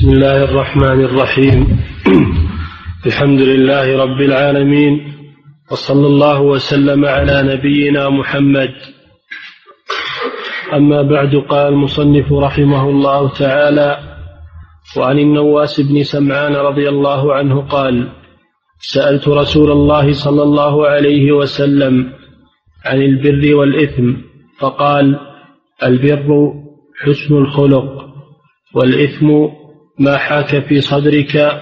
بسم الله الرحمن الرحيم. الحمد لله رب العالمين وصلى الله وسلم على نبينا محمد. أما بعد قال المصنف رحمه الله تعالى وعن النواس بن سمعان رضي الله عنه قال سألت رسول الله صلى الله عليه وسلم عن البر والإثم فقال البر حسن الخلق والإثم ما حاك في صدرك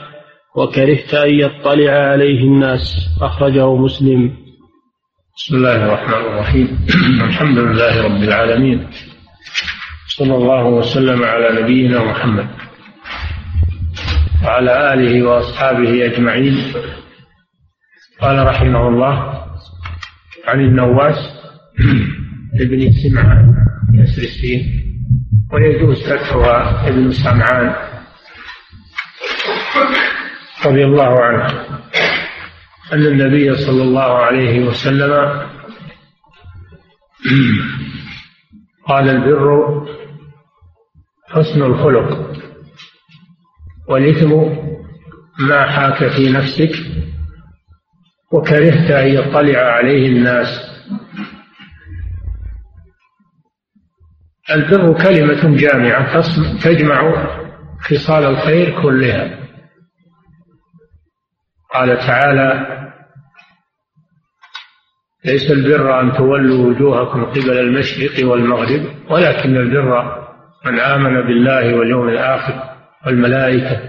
وكرهت أن يطلع عليه الناس. أخرجه مسلم. بسم الله الرحمن الرحيم. الحمد لله رب العالمين. صلى الله وسلم على نبينا محمد وعلى آله وأصحابه أجمعين. قال رحمه الله عن النواس ابن سمعان كسر السين ويجوز فتحها ابن سمعان. رضي الله عنه. أن النبي صلى الله عليه وسلم قال البر حسن الخلق والإثم ما حاك في نفسك وكرهت أن يطلع عليه الناس. البر كلمة جامعة تجمع خصال الخير كلها. قال تعالى ليس البر أن تولوا وجوهكم قبل المشرق والمغرب ولكن البر من آمن بالله واليوم الآخر والملائكة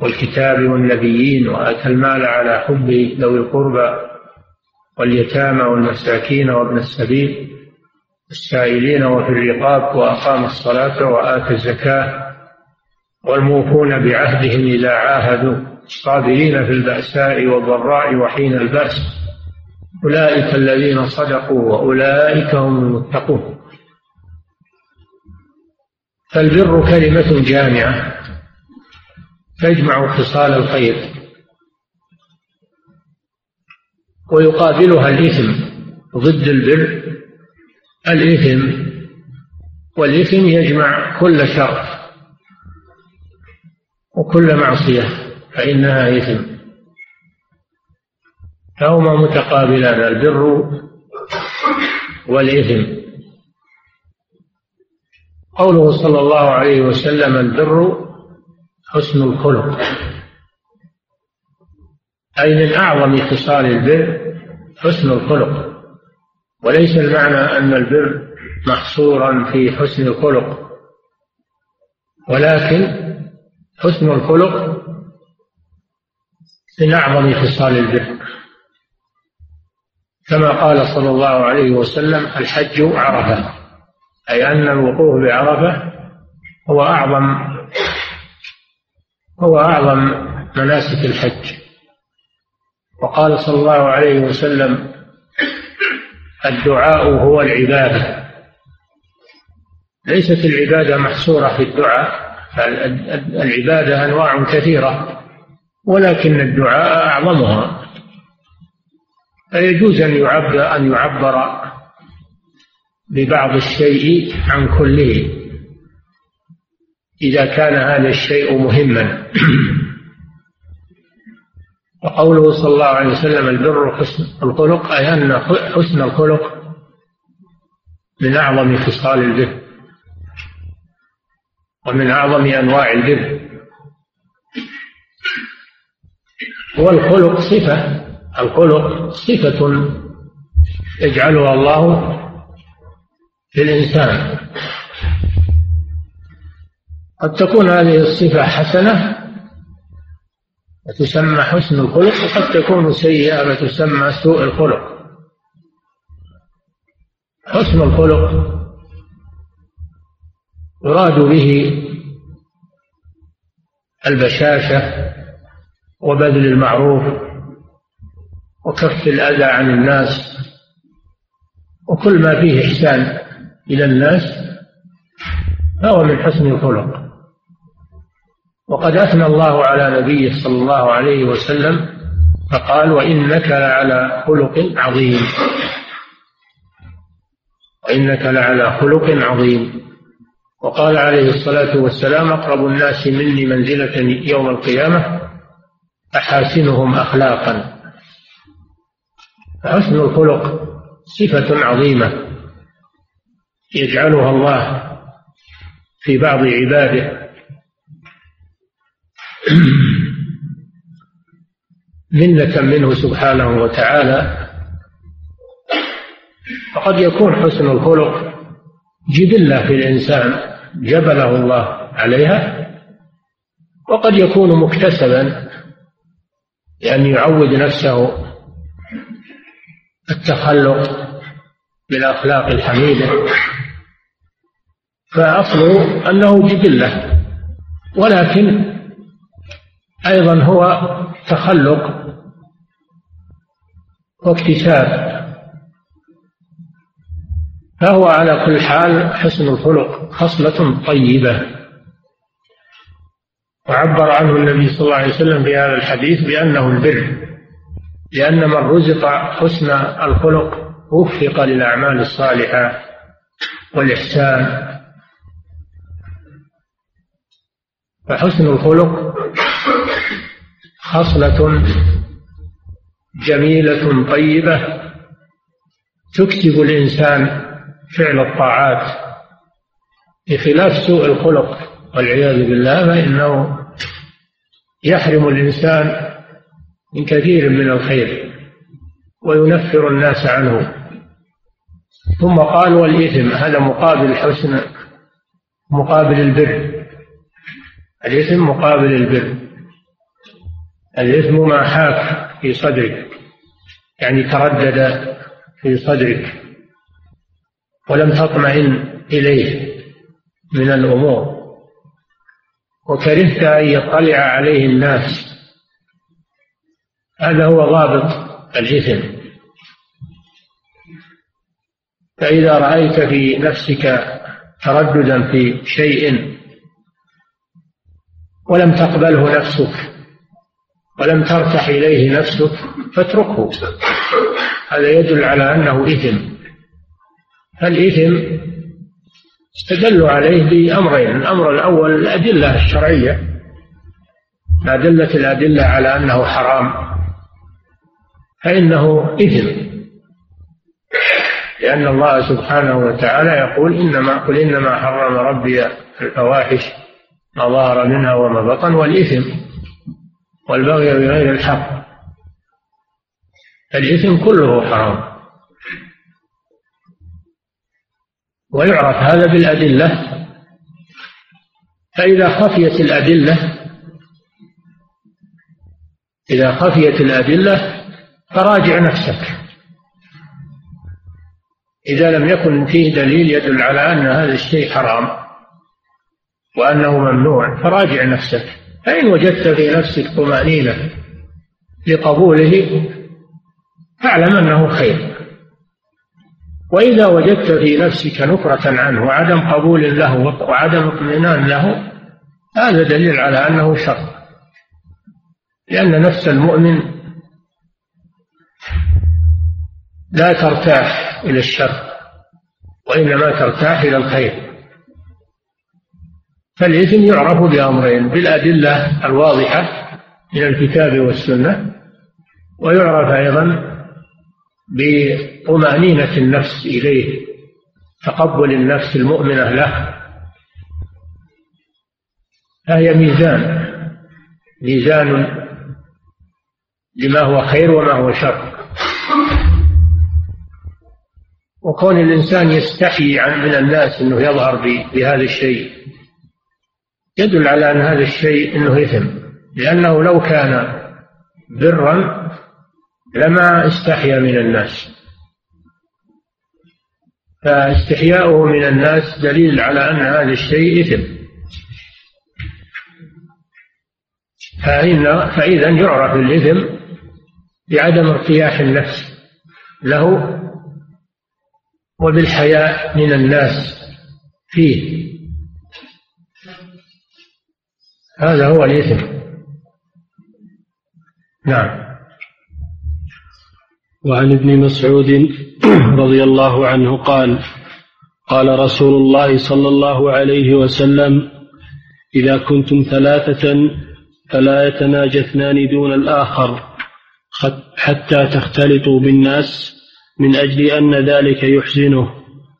والكتاب والنبيين وآتى المال على حب ذوي القربى واليتامى والمساكين وابن السبيل السائلين وفي الرقاب وأقام الصلاة وآتى الزكاة والموفون بعهدهم إذا عاهدوا الصابرين في البأساء والضراء وحين البأس. أولئك الذين صدقوا وأولئك هم المتقون. فالبر كلمة جامعة. تجمع خصال الخير. ويقابلها الإثم. ضد البر الإثم. والإثم يجمع كل شر وكل معصية. فإنها إثم. فهما متقابلان البر والإثم. قوله صلى الله عليه وسلم البر حسن الخلق. أي من أعظم خصال البر حسن الخلق. وليس المعنى أن البر محصورا في حسن الخلق ولكن حسن الخلق من أعظم خصال البر. كما قال صلى الله عليه وسلم الحج عرفة أي أن الوقوف بعرفة هو أعظم هو أعظم مناسك الحج. وقال صلى الله عليه وسلم الدعاء هو العبادة. ليست العبادة محصورة في الدعاء العبادة أنواع كثيرة. ولكن الدعاء أعظمها. فيجوز أن يعبر أن يعبر ببعض الشيء عن كله. إذا كان هذا الشيء مهما. وقوله صلى الله عليه وسلم البر حسن الخلق أي أن حسن الخلق من أعظم خصال البر ومن أعظم أنواع البر. والخلق صفة الخلق صفة يجعلها الله في الإنسان. قد تكون هذه الصفة حسنة وتسمى حسن الخلق وقد تكون سيئة فتسمى سوء الخلق. حسن الخلق يراد به البشاشة وبذل المعروف وكف الأذى عن الناس وكل ما فيه إحسان إلى الناس فهو من حسن الخلق. وقد أثنى الله على نبيه صلى الله عليه وسلم فقال وإنك لعلى خلق عظيم. وإنك لعلى خلق عظيم. وقال عليه الصلاة والسلام أقرب الناس مني منزلة يوم القيامة أحاسنهم أخلاقا. فحسن الخلق صفة عظيمة يجعلها الله في بعض عباده. منة منه سبحانه وتعالى. فقد يكون حسن الخلق جبلة في الإنسان جبله الله عليها. وقد يكون مكتسبا. لأن يعود نفسه التخلق بالأخلاق الحميدة. فأصله أنه جبلة ولكن أيضا هو تخلق واكتساب. فهو على كل حال حسن الخلق خصلة طيبة. وعبر عنه النبي صلى الله عليه وسلم في هذا الحديث بأنه البر لأن من رزق حسن الخلق وفق للأعمال الصالحة والإحسان. فحسن الخلق خصلة جميلة طيبة تكسب الإنسان فعل الطاعات بخلاف سوء الخلق. والعياذ بالله فإنه يحرم الإنسان من كثير من الخير وينفر الناس عنه. ثم قال والإثم هذا مقابل الحسن مقابل البر. الإثم مقابل البر. الإثم ما حاك في صدرك يعني تردد في صدرك ولم تطمئن إليه من الأمور. وكرهت أن يطلع عليه الناس. هذا هو ضابط الإثم. فإذا رأيت في نفسك ترددا في شيء ولم تقبله نفسك ولم ترتح إليه نفسك فاتركه. هذا يدل على أنه إثم. فالإثم استدل عليه بأمرين. الأمر الأول الأدلة الشرعية. ما دلت الأدلة على أنه حرام. فإنه إثم لأن الله سبحانه وتعالى يقول إنما قل إنما حرم ربي الفواحش ما ظهر منها وما بطن والإثم. والبغي بغير الحق. الإثم كله حرام. ويعرف هذا بالأدلة. فإذا خفيت الأدلة إذا خفيت الأدلة فراجع نفسك. إذا لم يكن فيه دليل يدل على أن هذا الشيء حرام وأنه ممنوع فراجع نفسك. فإن وجدت في نفسك طمأنينة لقبوله فاعلم أنه خير. وإذا وجدت في نفسك نفرة عنه وعدم قبول له وعدم اطمئنان له هذا دليل على أنه شر. لأن نفس المؤمن لا ترتاح إلى الشر وإنما ترتاح إلى الخير. فالإثم يعرف بأمرين بالأدلة الواضحة من الكتاب والسنة ويعرف أيضا بطمأنينة النفس إليه تقبل النفس المؤمنة له. فهي ميزان ميزان لما هو خير وما هو شر. وكون الإنسان يستحي من الناس أنه يظهر بهذا الشيء يدل على أن هذا الشيء أنه إثم لأنه لو كان برا لما استحيا من الناس. فاستحياؤه من الناس دليل على أن هذا الشيء إثم. فإن فإذا يعرف الإثم بعدم ارتياح النفس له وبالحياء من الناس فيه. هذا هو الإثم. نعم. وعن ابن مسعود رضي الله عنه قال قال رسول الله صلى الله عليه وسلم إذا كنتم ثلاثة فلا يتناجى اثنان دون الآخر حتى تختلطوا بالناس من أجل أن ذلك يحزنه.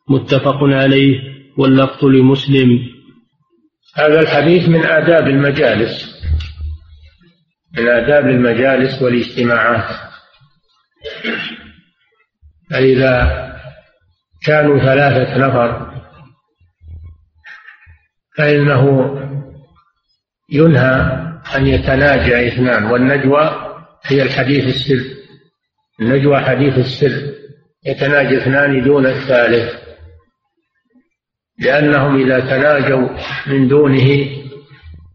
متفق عليه واللفظ لمسلم. هذا الحديث من آداب المجالس. من آداب المجالس والاجتماعات. فإذا كانوا ثلاثة نفر فإنه ينهى أن يتناجى اثنان والنجوى هي الحديث السر. النجوى حديث السر يتناجى اثنان دون الثالث. لأنهم إذا تناجوا من دونه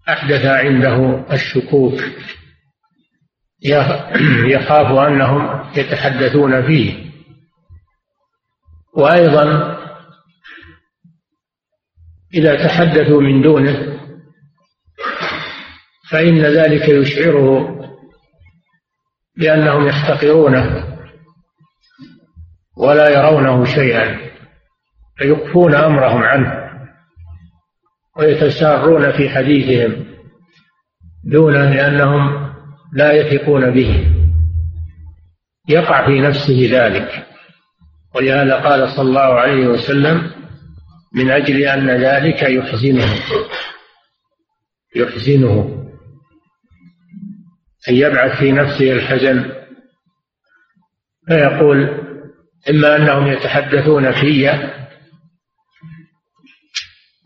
أحدث عنده الشكوك. يخاف أنهم يتحدثون فيه. وأيضا إذا تحدثوا من دونه فإن ذلك يشعره بأنهم يحتقرونه ولا يرونه شيئا فيخفون أمرهم عنه ويتسارون في حديثهم دونه لأنهم لا يثقون به. يقع في نفسه ذلك. ولهذا قال صلى الله عليه وسلم من أجل أن ذلك يحزنه يحزنه. أن يبعث في نفسه الحزن. فيقول إما أنهم يتحدثون في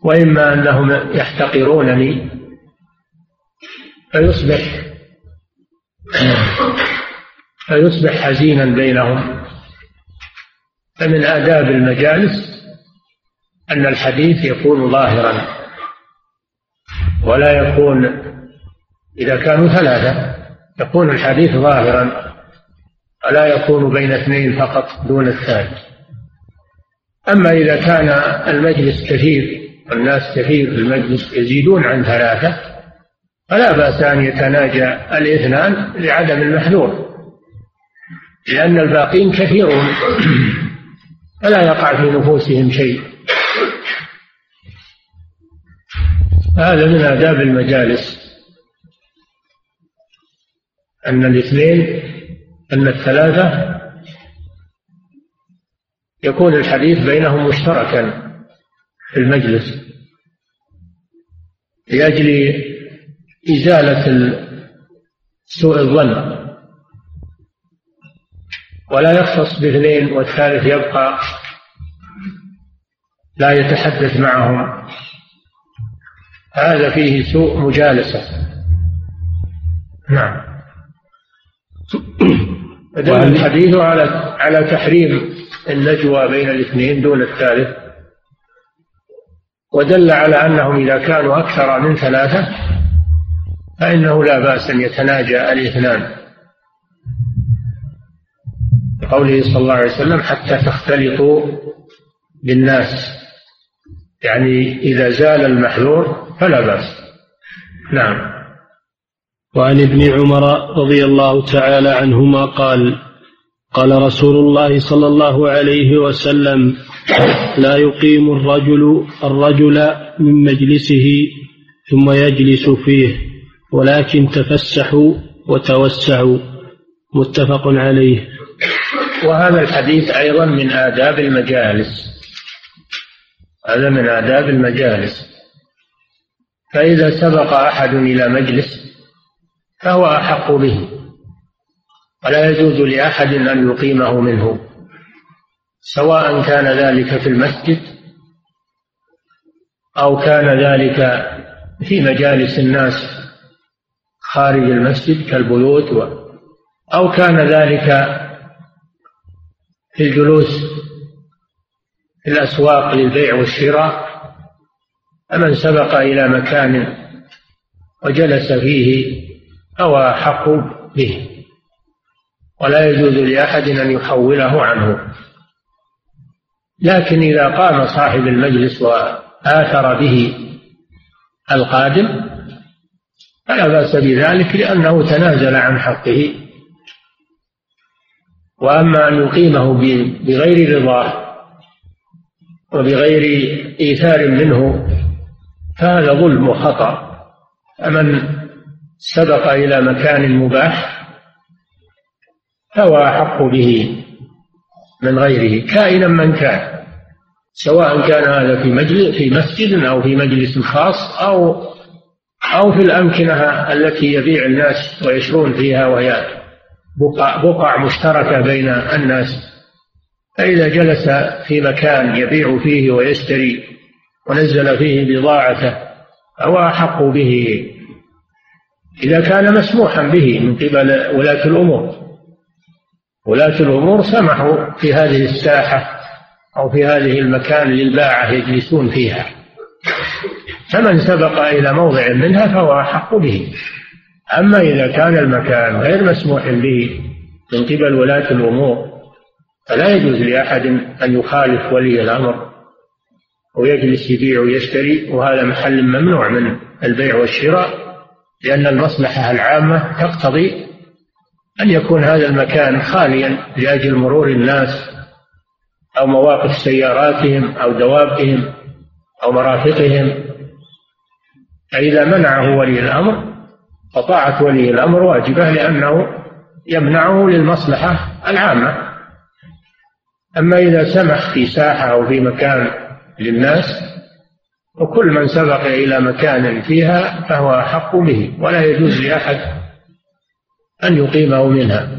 وإما أنهم يحتقرونني. فيصبح فيصبح حزينا بينهم. فمن آداب المجالس أن الحديث يكون ظاهرا ولا يكون إذا كانوا ثلاثة يكون الحديث ظاهرا ولا يكون بين اثنين فقط دون الثالث أما إذا كان المجلس كثير والناس كثير في المجلس يزيدون عن ثلاثة فلا بأس أن يتناجى الاثنان لعدم المحذور لأن الباقين كثيرون. فلا يقع في نفوسهم شيء. هذا من آداب المجالس. أن الاثنين أن الثلاثة يكون الحديث بينهم مشتركا في المجلس. لأجل إزالة سوء الظن. ولا يختص بإثنين والثالث يبقى لا يتحدث معهم هذا فيه سوء مجالسة. نعم. فدل الحديث على على تحريم النجوى بين الاثنين دون الثالث. ودل على أنهم إذا كانوا أكثر من ثلاثة فإنه لا بأس أن يتناجى الاثنان. قوله صلى الله عليه وسلم حتى تختلطوا بالناس يعني إذا زال المحذور فلا بأس. نعم. وعن ابن عمر رضي الله تعالى عنهما قال قال رسول الله صلى الله عليه وسلم لا يقيم الرجل الرجل من مجلسه ثم يجلس فيه ولكن تفسحوا وتوسعوا. متفق عليه. وهذا الحديث أيضا من آداب المجالس. هذا من آداب المجالس. فإذا سبق أحد إلى مجلس فهو أحق به. ولا يجوز لأحد أن يقيمه منه. سواء كان ذلك في المسجد أو كان ذلك في مجالس الناس خارج المسجد كالبيوت أو كان ذلك في الجلوس في الأسواق للبيع والشراء فمن سبق إلى مكان وجلس فيه فهو أحق به. ولا يجوز لأحد أن يحوله عنه. لكن إذا قام صاحب المجلس وآثر به القادم فلا بأس بذلك لأنه تنازل عن حقه. وأما أن يقيمه بغير رضاه وبغير إيثار منه فهذا ظلم وخطأ. فمن سبق إلى مكان مباح فهو أحق به من غيره كائنا من كان سواء كان هذا في مجلس في مسجد أو في مجلس خاص أو أو في الأمكنة التي يبيع الناس ويشرون فيها وهي بقع, بقع مشتركة بين الناس. فإذا جلس في مكان يبيع فيه ويشتري ونزل فيه بضاعته فهو أحق به. إذا كان مسموحا به من قبل ولاة الأمور. ولاة الأمور سمحوا في هذه الساحة أو في هذه المكان للباعة يجلسون فيها. فمن سبق إلى موضع منها فهو أحق به. أما إذا كان المكان غير مسموح به من قبل ولاة الأمور فلا يجوز لأحد أن يخالف ولي الأمر ويجلس يبيع ويشتري وهذا محل ممنوع من البيع والشراء لأن المصلحة العامة تقتضي أن يكون هذا المكان خاليا لأجل مرور الناس أو مواقف سياراتهم أو دوابهم أو مرافقهم. فإذا منعه ولي الأمر فطاعة ولي الأمر واجبة لأنه يمنعه للمصلحة العامة. أما إذا سمح في ساحة أو في مكان للناس وكل من سبق إلى مكان فيها فهو أحق به ولا يجوز لأحد أن يقيمه منها.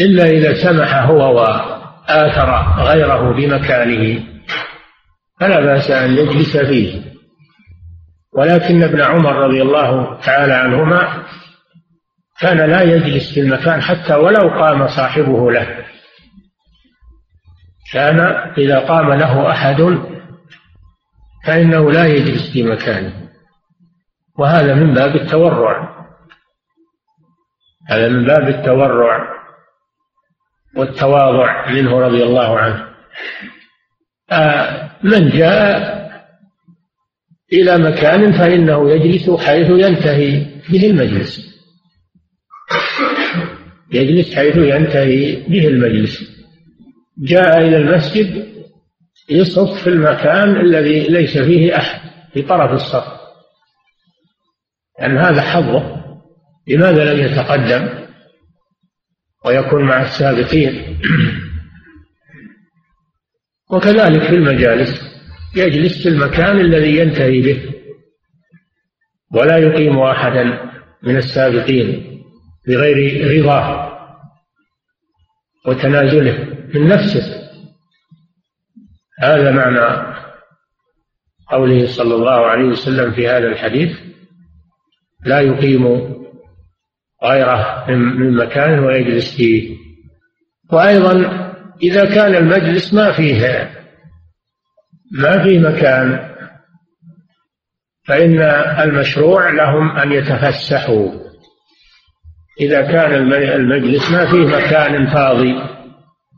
إلا إذا سمح هو وآثر غيره بمكانه فلا بأس أن يجلس فيه. ولكن ابن عمر رضي الله تعالى عنهما كان لا يجلس في المكان حتى ولو قام صاحبه له. كان إذا قام له أحد فإنه لا يجلس في مكانه. وهذا من باب التورع. هذا من باب التورع والتواضع منه رضي الله عنه. آه، من جاء إلى مكان فإنه يجلس حيث ينتهي به المجلس. يجلس حيث ينتهي به المجلس. جاء إلى المسجد يصف في المكان الذي ليس فيه أحد في طرف الصف. يعني هذا حظه. لماذا لم يتقدم؟ ويكون مع السابقين. وكذلك في المجالس. يجلس في المكان الذي ينتهي به. ولا يقيم أحدا من السابقين بغير رضاه وتنازله من نفسه. هذا معنى قوله صلى الله عليه وسلم في هذا الحديث لا يقيم غيره من مكان ويجلس فيه. وأيضا إذا كان المجلس ما فيه ما فيه مكان. فإن المشروع لهم أن يتفسحوا. إذا كان المجلس ما فيه مكان فاضي.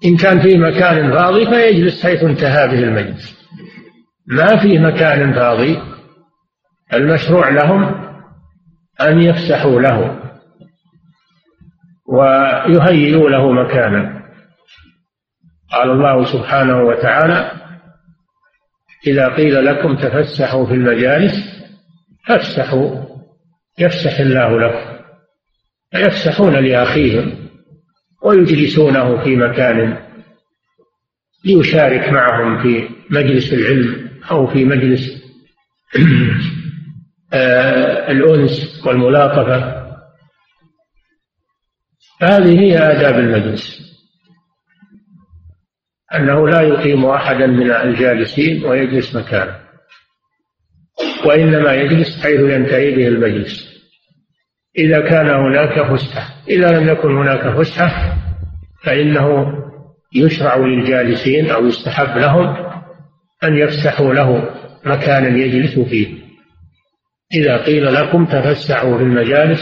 إن كان في مكان فاضي فيجلس حيث انتهى به المجلس. ما في مكان فاضي. المشروع لهم أن يفسحوا له. ويهيئوا له مكانا. قال الله سبحانه وتعالى إذا قيل لكم تفسحوا في المجالس فافسحوا يفسح الله لكم. فيفسحون لأخيهم ويجلسونه في مكان ليشارك معهم في مجلس العلم أو في مجلس آه، الأنس والملاطفة. هذه هي آداب المجلس. أنه لا يقيم أحدا من الجالسين ويجلس مكانه وإنما يجلس حيث ينتهي به المجلس. إذا كان هناك فسحة إذا لم يكن هناك فسحة فإنه يشرع للجالسين أو يستحب لهم أن يفسحوا له مكانا يجلس فيه. إذا قيل لكم تفسحوا في المجالس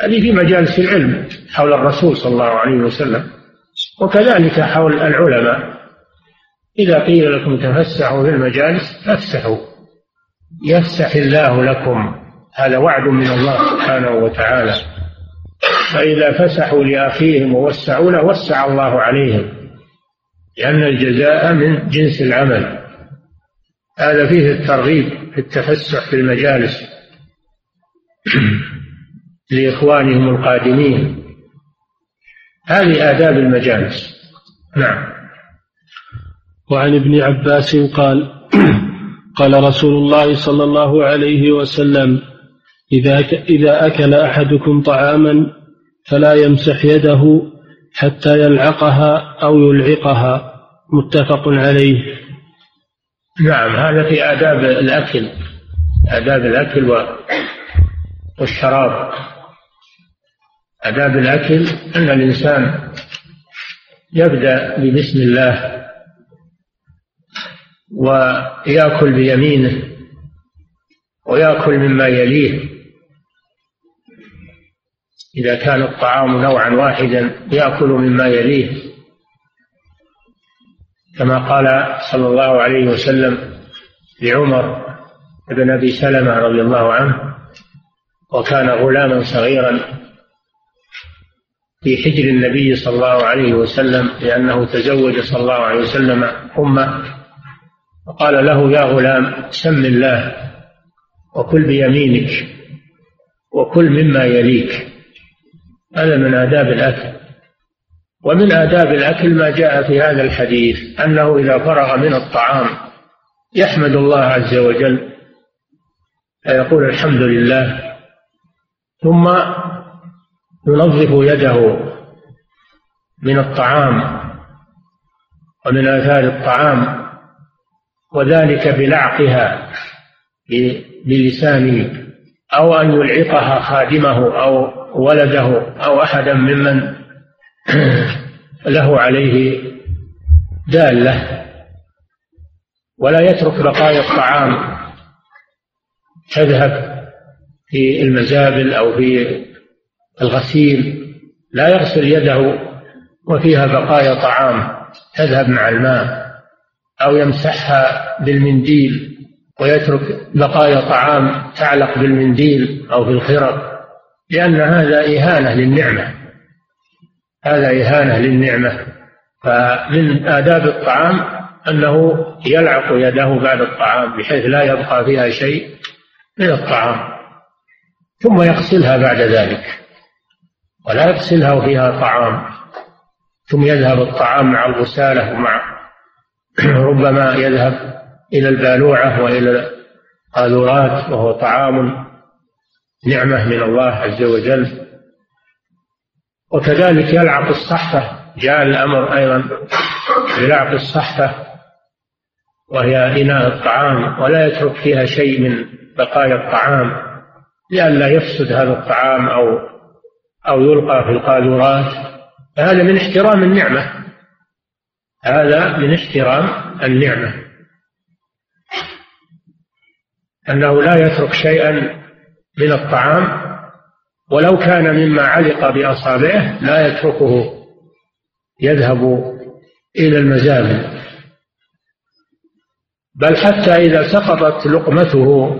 هذه في مجالس العلم حول الرسول صلى الله عليه وسلم. وكذلك حول العلماء. إذا قيل لكم تفسحوا في المجالس فافسحوا. يفسح الله لكم. هذا وعد من الله سبحانه وتعالى. فإذا فسحوا لأخيهم ووسعوا له وسع الله عليهم. لأن الجزاء من جنس العمل. هذا فيه الترغيب في التفسح في المجالس. لإخوانهم القادمين. هذه آداب المجالس. نعم. وعن ابن عباس قال قال رسول الله صلى الله عليه وسلم إذا إذا أكل أحدكم طعاما فلا يمسح يده حتى يلعقها أو يلعقها. متفق عليه. نعم هذا في آداب الأكل آداب الأكل والشراب. آداب الأكل أن الإنسان يبدأ ببسم الله ويأكل بيمينه ويأكل مما يليه. إذا كان الطعام نوعا واحدا يأكل مما يليه. كما قال صلى الله عليه وسلم لعمر بن أبي سلمة رضي الله عنه وكان غلاما صغيرا في حجر النبي صلى الله عليه وسلم لأنه تزوج صلى الله عليه وسلم أمه وقال له يا غلام سم الله وكل بيمينك وكل مما يليك. هذا من آداب الأكل. ومن آداب الأكل ما جاء في هذا الحديث أنه إذا فرغ من الطعام يحمد الله عز وجل فيقول الحمد لله. ثم ينظف يده من الطعام ومن آثار الطعام وذلك بلعقها بلسانه أو أن يلعقها خادمه أو ولده أو أحدا ممن له عليه دالة. ولا يترك بقايا الطعام تذهب في المزابل أو في الغسيل لا يغسل يده وفيها بقايا طعام تذهب مع الماء أو يمسحها بالمنديل ويترك بقايا طعام تعلق بالمنديل أو في الخرق لأن هذا إهانة للنعمة. هذا إهانة للنعمة. فمن آداب الطعام أنه يلعق يده بعد الطعام بحيث لا يبقى فيها شيء من الطعام ثم يغسلها بعد ذلك. ولا يغسلها وفيها طعام ثم يذهب الطعام مع الغسالة ومع ربما يذهب إلى البالوعة وإلى القاذورات وهو طعام نعمة من الله عز وجل. وكذلك يلعق الصحفة جاء الأمر أيضا بلعق الصحفة وهي إناء الطعام ولا يترك فيها شيء من بقايا الطعام لئلا يفسد هذا الطعام أو أو يلقى في القاذورات فهذا من احترام النعمة. هذا من احترام النعمة. أنه لا يترك شيئا من الطعام ولو كان مما علق بأصابعه لا يتركه يذهب إلى المزابل بل حتى إذا سقطت لقمته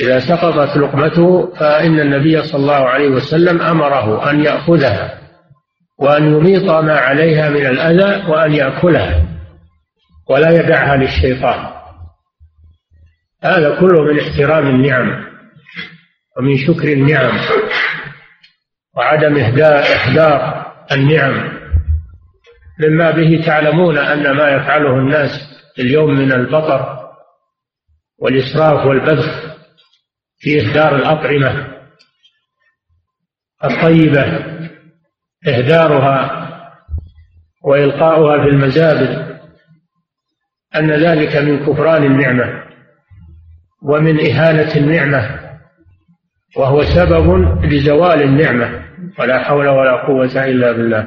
إذا سقطت لقمته فإن النبي صلى الله عليه وسلم أمره أن يأخذها وأن يميط ما عليها من الأذى وأن يأكلها ولا يدعها للشيطان. هذا كله من احترام النعم ومن شكر النعم وعدم إحضار النعم. مما به تعلمون أن ما يفعله الناس اليوم من البطر والإسراف والبذخ في إهدار الأطعمة الطيبة إهدارها وإلقاؤها في المزابل أن ذلك من كفران النعمة ومن إهانة النعمة وهو سبب لزوال النعمة ولا حول ولا قوة إلا بالله.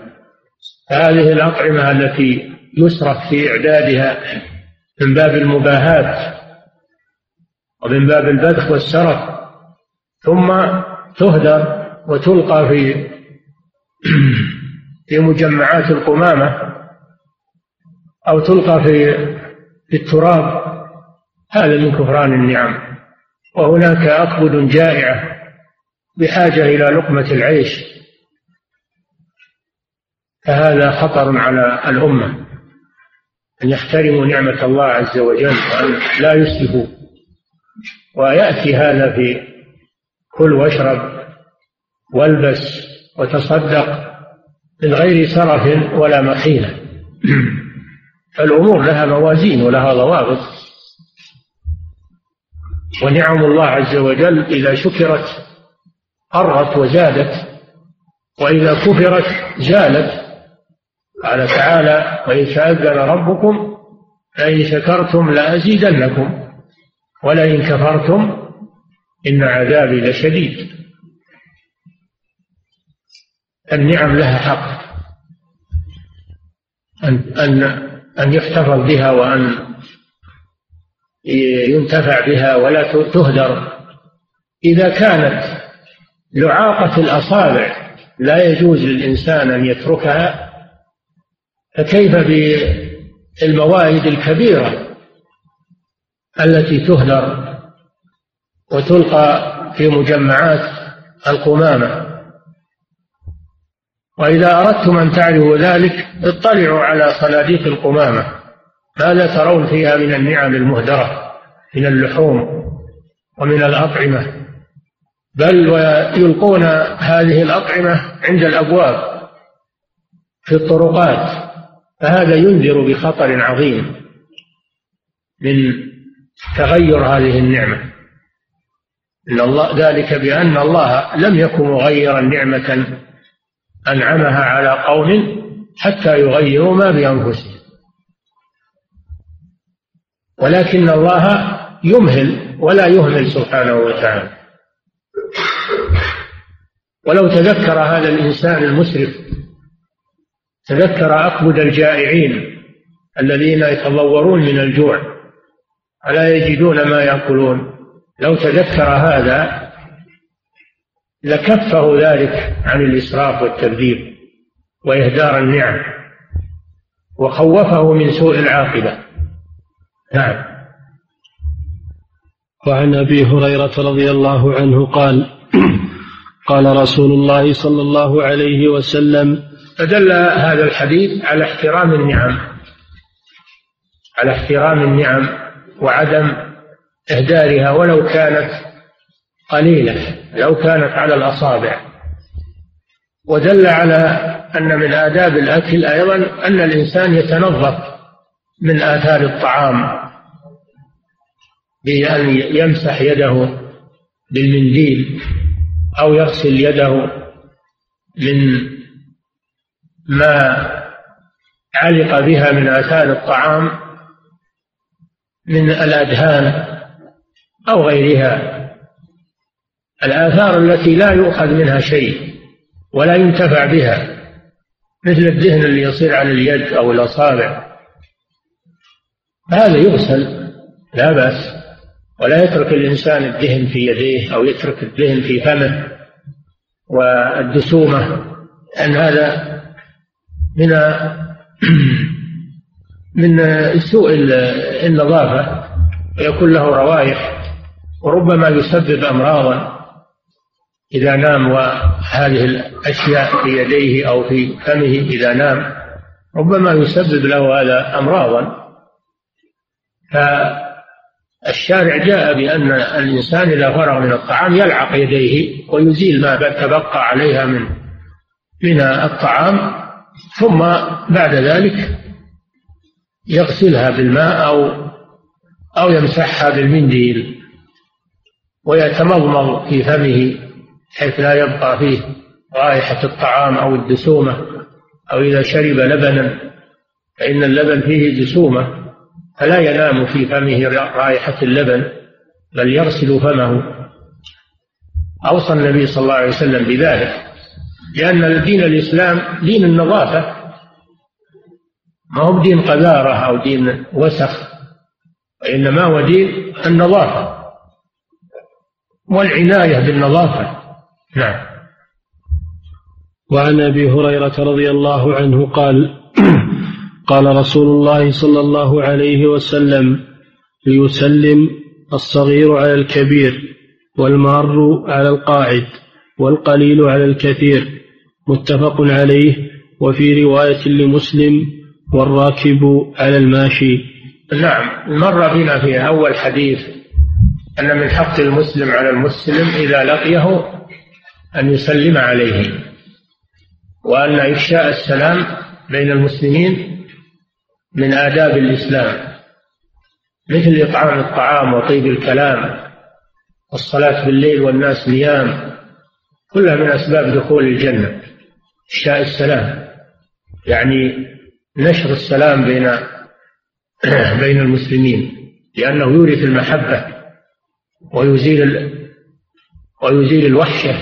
هذه الأطعمة التي يسرف في إعدادها من باب المباهاة ومن باب البذخ والسرف ثم تهدر وتلقى في في مجمعات القمامة أو تلقى في في التراب هذا من كفران النعم. وهناك أكبد جائعة بحاجة إلى لقمة العيش. فهذا خطر على الأمة أن يحترموا نعمة الله عز وجل وأن لا يسلفوا. ويأتي هذا في كل واشرب والبس وتصدق من غير سرف ولا مخيلة. فالأمور لها موازين ولها ضوابط. ونعم الله عز وجل إذا شكرت قرت وزادت وإذا كفرت زالت. قال تعالى وإن تأذن ربكم لئن شكرتم لأزيدنكم. ولئن كفرتم إن عذابي لشديد. النعم لها حق. أن أن أن يحتفظ بها وأن ينتفع بها ولا تهدر. إذا كانت لعاقة الأصابع لا يجوز للإنسان أن يتركها فكيف بالموائد الكبيرة؟ التي تهدر وتلقى في مجمعات القمامة. وإذا أردتم أن تعرفوا ذلك اطلعوا على صناديق القمامة. ماذا ترون فيها من النعم المهدرة من اللحوم ومن الأطعمة؟ بل ويلقون هذه الأطعمة عند الأبواب في الطرقات فهذا ينذر بخطر عظيم من تغير هذه النعمة. إن الله ذلك بأن الله لم يكن مغيرا نعمة أنعمها على قوم حتى يغيروا ما بأنفسهم. ولكن الله يمهل ولا يهمل سبحانه وتعالى. ولو تذكر هذا الإنسان المسرف تذكر أقبد الجائعين الذين يتضورون من الجوع ألا يجدون ما يأكلون؟ لو تذكر هذا لكفه ذلك عن الإسراف والتبذير وإهدار النعم وخوفه من سوء العاقبة. نعم. وعن أبي هريرة رضي الله عنه قال قال رسول الله صلى الله عليه وسلم فدل هذا الحديث على احترام النعم على احترام النعم وعدم إهدارها ولو كانت قليلة لو كانت على الأصابع. ودل على أن من آداب الأكل أيضا أن الإنسان يتنظف من آثار الطعام بأن يمسح يده بالمنديل أو يغسل يده من ما علق بها من آثار الطعام. من الأدهان أو غيرها. الآثار التي لا يؤخذ منها شيء ولا ينتفع بها مثل الدهن اللي يصير على اليد أو الأصابع. هذا يغسل لا بأس ولا يترك الإنسان الدهن في يديه أو يترك الدهن في فمه والدسومة أن هذا من من سوء النظافة ويكون له روائح وربما يسبب أمراضا إذا نام وهذه الأشياء في يديه أو في فمه إذا نام ربما يسبب له هذا أمراضا. الشارع جاء بأن الإنسان إذا فرغ من الطعام يلعق يديه ويزيل ما تبقى عليها من من الطعام ثم بعد ذلك يغسلها بالماء أو أو يمسحها بالمنديل ويتمضمض في فمه حيث لا يبقى فيه رائحة الطعام أو الدسومة أو إذا شرب لبنا فإن اللبن فيه دسومة فلا ينام في فمه رائحة اللبن بل يغسل فمه. أوصى النبي صلى الله عليه وسلم بذلك لأن دين الإسلام دين النظافة ما هو دين قذارة أو دين وسخ وإنما هو دين النظافة. والعناية بالنظافة. نعم. وعن أبي هريرة رضي الله عنه قال قال رسول الله صلى الله عليه وسلم ليسلم الصغير على الكبير والمار على القاعد والقليل على الكثير متفق عليه وفي رواية لمسلم والراكب على الماشي. نعم مر بنا في أول حديث أن من حق المسلم على المسلم إذا لقيه أن يسلم عليه وأن إفشاء السلام بين المسلمين من آداب الإسلام مثل إطعام الطعام وطيب الكلام والصلاة بالليل والناس نيام كلها من أسباب دخول الجنة إفشاء السلام. يعني نشر السلام بين بين المسلمين لأنه يورث المحبة ويزيل ويزيل الوحشة.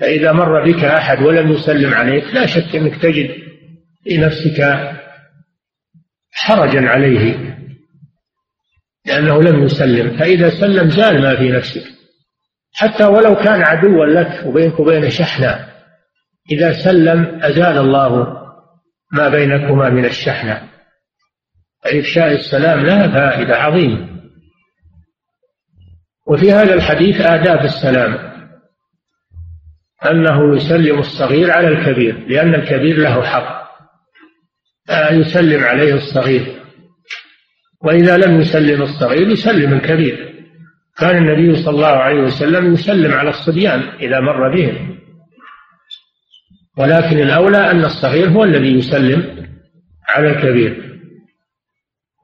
فإذا مر بك أحد ولم يسلم عليك لا شك أنك تجد في نفسك حرجا عليه لأنه لم يسلم. فإذا سلم زال ما في نفسك. حتى ولو كان عدوا لك وبينك وبين شحنة إذا سلم أزال الله ما بينكما من الشحنة. إفشاء السلام لها فائدة عظيمة. وفي هذا الحديث آداب السلام أنه يسلم الصغير على الكبير لأن الكبير له حق. يسلم عليه الصغير. وإذا لم يسلم الصغير يسلم الكبير. كان النبي صلى الله عليه وسلم يسلم على الصبيان إذا مر بهم. ولكن الأولى أن الصغير هو الذي يسلم على الكبير.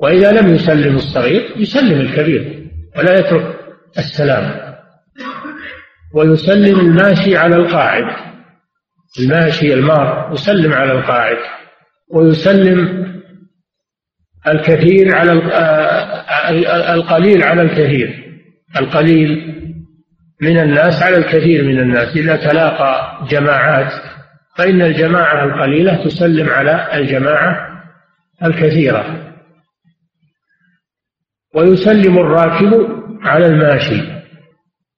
وإذا لم يسلم الصغير يسلم الكبير ولا يترك السلام. ويسلم الماشي على القاعد. الماشي المار يسلم على القاعد. ويسلم الكثير على القليل على الكثير. القليل من الناس على الكثير من الناس. إذا تلاقى جماعات فإن الجماعة القليلة تسلم على الجماعة الكثيرة. ويسلم الراكب على الماشي.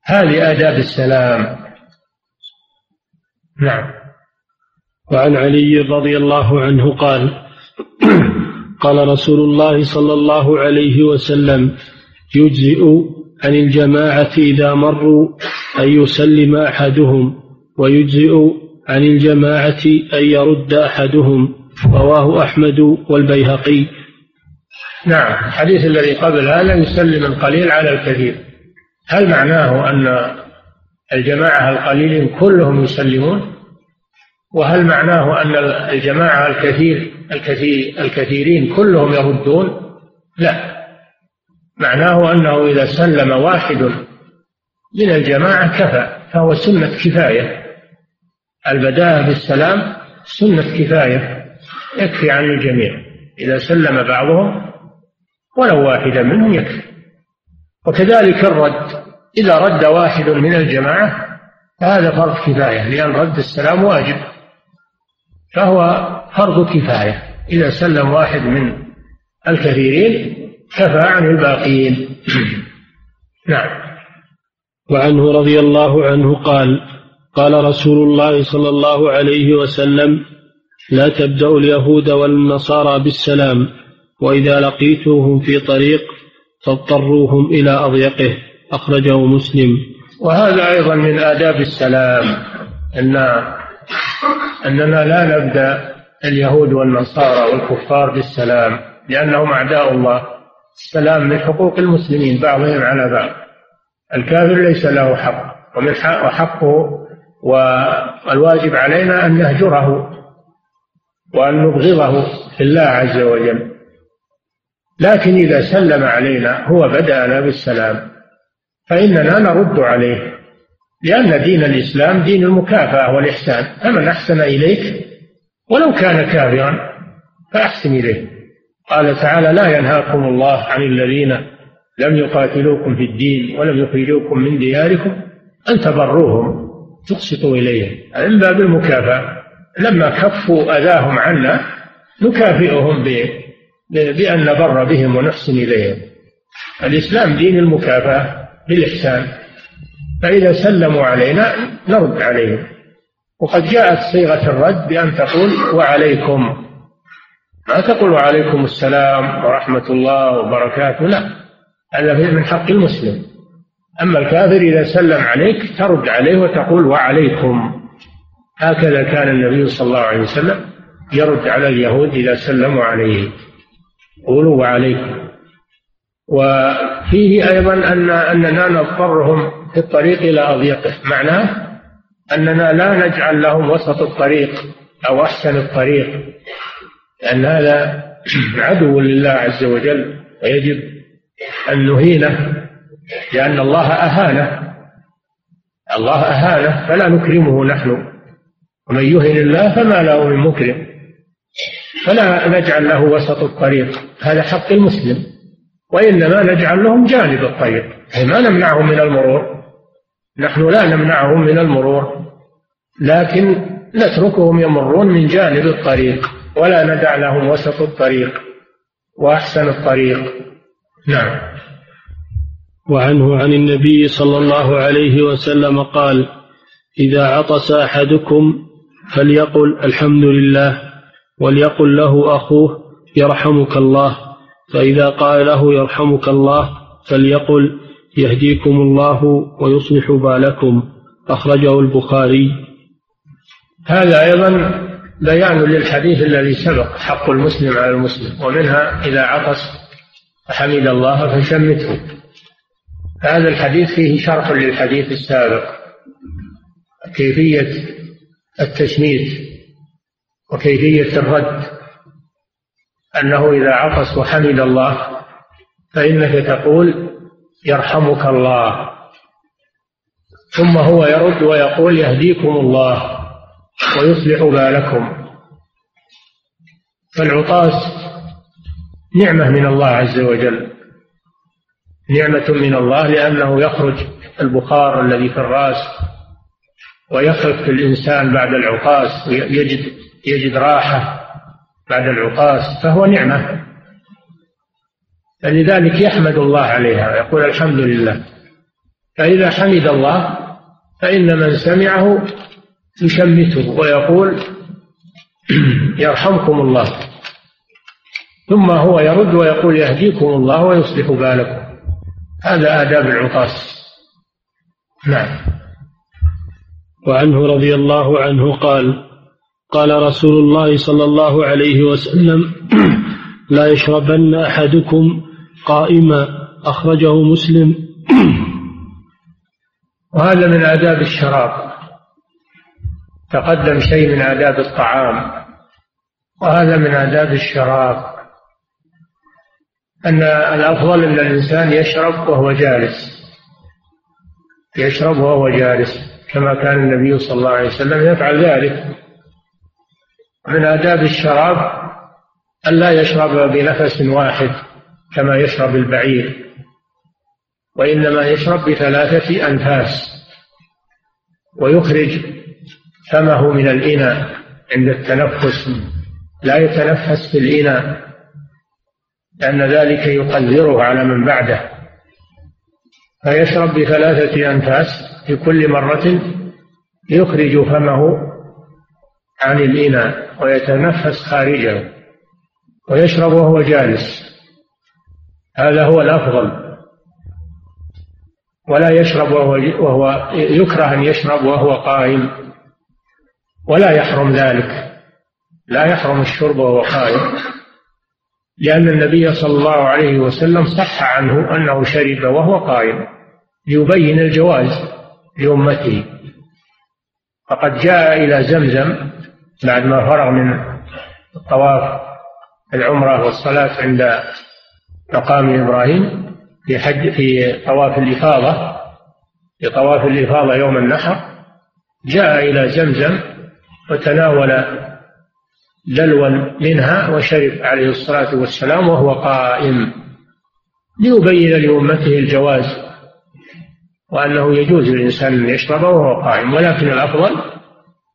هذه آداب السلام. نعم. وعن علي رضي الله عنه قال قال رسول الله صلى الله عليه وسلم يجزئ عن الجماعة إذا مروا أن يسلم أحدهم ويجزئ عن الجماعة أن يرد أحدهم رواه أحمد والبيهقي. نعم الحديث الذي قبل هذا يسلم القليل على الكثير. هل معناه أن الجماعة القليلين كلهم يسلمون؟ وهل معناه أن الجماعة الكثير الكثير الكثيرين كلهم يردون؟ لا. معناه أنه إذا سلم واحد من الجماعة كفى فهو سنة كفاية. البداءة بالسلام سنة كفاية يكفي عن الجميع. إذا سلم بعضهم ولو واحدا منهم يكفي. وكذلك الرد إذا رد واحد من الجماعة فهذا فرض كفاية لأن رد السلام واجب. فهو فرض كفاية. إذا سلم واحد من الكثيرين كفى عن الباقين نعم. وعنه رضي الله عنه قال قال رسول الله صلى الله عليه وسلم لا تبدأوا اليهود والنصارى بالسلام وإذا لقيتوهم في طريق فاضطروهم إلى أضيقه. أخرجه مسلم. وهذا أيضا من آداب السلام أن أننا لا نبدأ اليهود والنصارى والكفار بالسلام لأنهم أعداء الله. السلام من حقوق المسلمين بعضهم على بعض. الكافر ليس له حق ومن حقه والواجب علينا أن نهجره وأن نبغضه في الله عز وجل. لكن إذا سلم علينا هو بدأنا بالسلام فإننا نرد عليه لأن دين الإسلام دين المكافأة والإحسان. فمن أحسن إليك ولو كان كافرا فأحسن إليه. قال تعالى لا ينهاكم الله عن الذين لم يقاتلوكم في الدين ولم يخرجوكم من دياركم أن تبروهم تقسطوا إليهم من باب المكافأة لما كفوا أذاهم عنا نكافئهم بأن نبر بهم ونحسن إليهم. الإسلام دين المكافأة بالإحسان. فإذا سلموا علينا نرد عليهم. وقد جاءت صيغة الرد بأن تقول وعليكم. ما تقول وعليكم السلام ورحمة الله وبركاته. لا. هذا من حق المسلم. أما الكافر إذا سلم عليك ترد عليه وتقول وعليكم. هكذا كان النبي صلى الله عليه وسلم يرد على اليهود إذا سلموا عليه. قولوا وعليكم. وفيه أيضا أن أننا نضطرهم في الطريق إلى أضيقه. معناه أننا لا نجعل لهم وسط الطريق أو أحسن الطريق. لأن هذا عدو لله عز وجل. ويجب أن نهينه. لأن الله أهانه. الله أهانه فلا نكرمه نحن. ومن يهن الله فما له من مكرم. فلا نجعل له وسط الطريق. هذا حق المسلم. وإنما نجعل لهم جانب الطريق. أي ما نمنعهم من المرور. نحن لا نمنعهم من المرور. لكن نتركهم يمرون من جانب الطريق. ولا ندع لهم وسط الطريق. وأحسن الطريق. نعم. وعنه عن النبي صلى الله عليه وسلم قال إذا عطس أحدكم فليقل الحمد لله وليقل له أخوه يرحمك الله فإذا قال له يرحمك الله فليقل يهديكم الله ويصلح بالكم. أخرجه البخاري. هذا أيضا بيان للحديث الذي سبق حق المسلم على المسلم ومنها إذا عطس فحمد الله فشمته. هذا الحديث فيه شرح للحديث السابق كيفية التشميت وكيفية الرد. أنه إذا عطس وحمد الله فإنك تقول يرحمك الله. ثم هو يرد ويقول يهديكم الله ويصلح بالكم. فالعطاس نعمة من الله عز وجل. نعمة من الله لأنه يخرج البخار الذي في الرأس ويخف الإنسان بعد العطاس ويجد يجد راحة بعد العطاس فهو نعمة. فلذلك يحمد الله عليها ويقول الحمد لله. فإذا حمد الله فإن من سمعه يشمته ويقول يرحمكم الله. ثم هو يرد ويقول يهديكم الله ويصلح بالكم. هذا آداب العطاس. نعم. وعنه رضي الله عنه قال قال رسول الله صلى الله عليه وسلم لا يشربن أحدكم قائما. أخرجه مسلم. وهذا من آداب الشراب. تقدم شيء من آداب الطعام. وهذا من آداب الشراب. أن الأفضل أن الإنسان يشرب وهو جالس. يشرب وهو جالس كما كان النبي صلى الله عليه وسلم يفعل ذلك. من آداب الشراب أن لا يشرب بنفس واحد كما يشرب البعير وإنما يشرب بثلاثة أنفاس ويخرج فمه من الإناء عند التنفس لا يتنفس في الإناء. لأن ذلك يقدره على من بعده. فيشرب بثلاثة أنفاس في كل مرة يخرج فمه عن الإناء ويتنفس خارجه ويشرب وهو جالس. هذا هو الأفضل. ولا يشرب وهو, وهو يكره أن يشرب وهو قائم. ولا يحرم ذلك. لا يحرم الشرب وهو قائم. لأن النبي صلى الله عليه وسلم صح عنه أنه شرب وهو قائم. ليبين الجواز لأمته. فقد جاء إلى زمزم بعد ما فرغ من الطواف العمرة والصلاة عند مقام إبراهيم في حج في طواف الإفاضة. في طواف الإفاضة يوم النحر. جاء إلى زمزم وتناول دلوا منها وشرب عليه الصلاة والسلام وهو قائم ليبين لأمته الجواز وأنه يجوز للإنسان أن يشرب وهو قائم ولكن الأفضل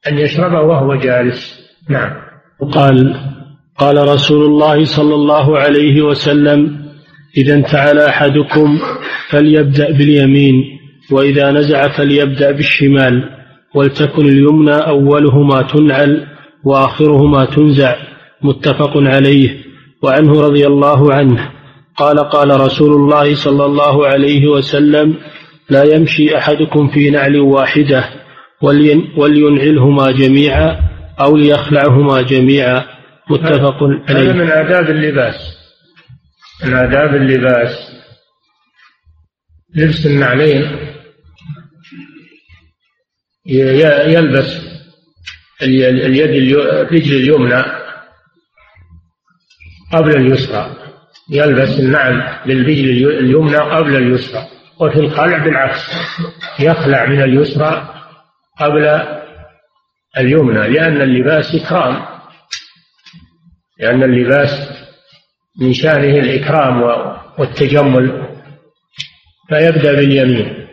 أن يشرب وهو جالس. نعم. قال قال رسول الله صلى الله عليه وسلم إذا انتعل أحدكم فليبدأ باليمين وإذا نزع فليبدأ بالشمال ولتكن اليمنى أولهما تنعل وآخرهما تنزع متفق عليه. وعنه رضي الله عنه قال قال رسول الله صلى الله عليه وسلم لا يمشي أحدكم في نعل واحدة ولينعلهما جميعا أو ليخلعهما جميعا. متفق هذا عليه من آداب اللباس. من آداب اللباس. لبس النعلين يلبس اليد الرجل اليمنى قبل اليسرى. يلبس النعل للرجل اليمنى قبل اليسرى وفي الخلع بالعكس يخلع من اليسرى قبل اليمنى لأن اللباس إكرام. لأن اللباس من شأنه الإكرام والتجمل فيبدأ باليمين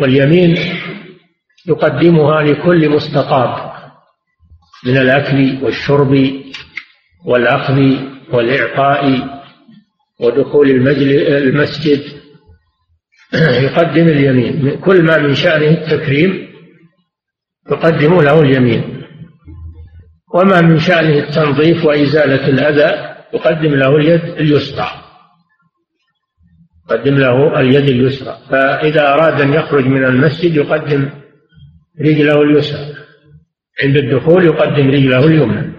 واليمين يقدمها لكل مستطاب. من الأكل والشرب والأخذ والإعطاء ودخول المسجد. يقدم اليمين. كل ما من شأنه التكريم يقدم له اليمين. وما من شأنه التنظيف وإزالة الأذى يقدم له اليد اليسرى. يقدم له اليد اليسرى. فإذا أراد أن يخرج من المسجد يقدم رجله اليسرى. عند الدخول يقدم رجله اليمنى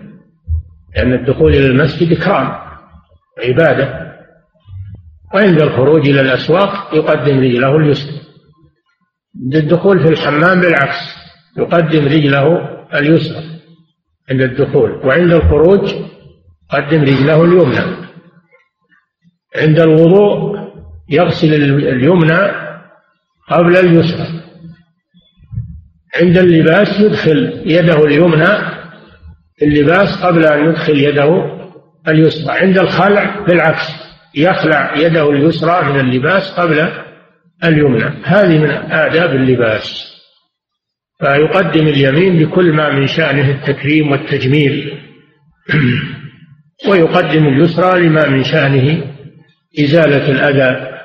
لأن الدخول إلى المسجد إكرام عبادة. وعند الخروج إلى الأسواق يقدم رجله اليسرى. عند الدخول في الحمام بالعكس يقدم رجله اليسرى عند الدخول. وعند الخروج قدم رجله اليمنى. عند الوضوء يغسل اليمنى قبل اليسرى. عند اللباس يدخل يده اليمنى في اللباس قبل أن يدخل يده اليسرى. عند الخلع بالعكس يخلع يده اليسرى من اللباس قبل اليمنى. هذه من آداب اللباس. فيقدم اليمين بكل ما من شأنه التكريم والتجميل. ويقدم اليسرى لما من شأنه إزالة الأذى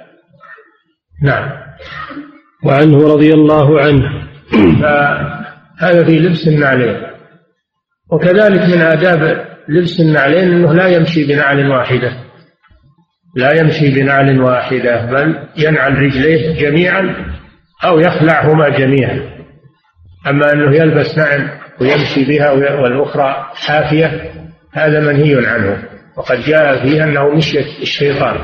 نعم. وعنه رضي الله عنه. فهذا في لبس النعلين وكذلك من آداب لبس النعلين أنه لا يمشي بنعل واحدة. لا يمشي بنعل واحدة بل ينعل رجليه جميعا أو يخلعهما جميعا. أما أنه يلبس نعل ويمشي بها والأخرى حافية هذا منهي عنه. وقد جاء فيه أنه مشية الشيطان.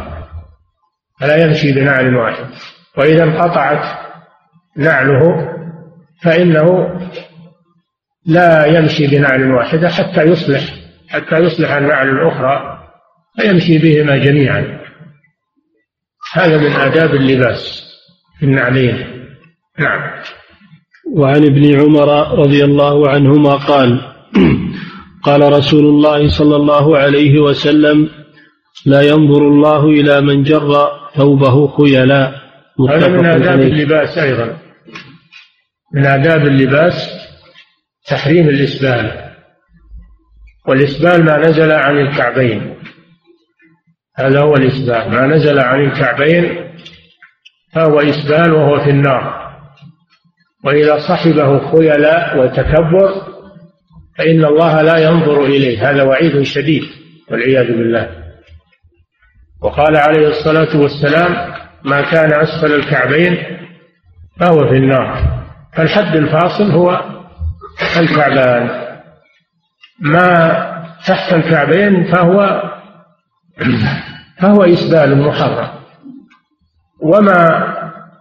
فلا يمشي بنعل واحد. وإذا انقطعت نعله فإنه لا يمشي بنعل واحدة حتى يصلح حتى يصلح النعل الأخرى فيمشي بهما جميعا. هذا من آداب اللباس في النعلين. نعم. وعن ابن عمر رضي الله عنهما قال قال رسول الله صلى الله عليه وسلم لا ينظر الله إلى من جر ثوبه خيلا هذا من آداب اللباس أيضا. من آداب اللباس تحريم الإسبال. والإسبال ما نزل عن الكعبين. هذا هو الإسبال. ما نزل عن الكعبين فهو إسبال وهو في النار. وإذا صحبه خيلاء وتكبر فإن الله لا ينظر إليه. هذا وعيد شديد والعياذ بالله. وقال عليه الصلاة والسلام ما كان أسفل الكعبين فهو في النار. فالحد الفاصل هو الكعبان. ما تحت الكعبين فهو فهو إسبال محرم. وما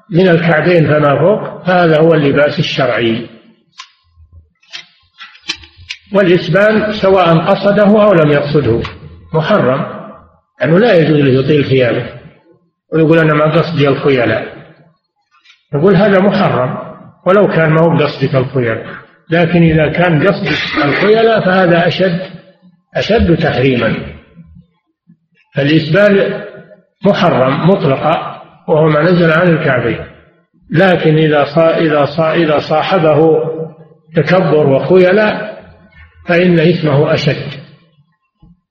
من الكعبين فما فوق فهذا هو اللباس الشرعي. والإسبال سواء قصده أو لم يقصده محرم. أنه لا يجوز له يطيل ثيابه. ويقول أنا ما قصدي الخيلاء نقول هذا محرم. ولو كان ما هو قصدك الخيلاء. لكن إذا كان قصدك الخيلاء فهذا أشد أشد تحريما. فالإسبال محرم مطلقا وهو ما نزل عن الكعبين. لكن إذا صا إذا صا إذا صاحبه تكبر وخيلاء فإن إثمه أشد.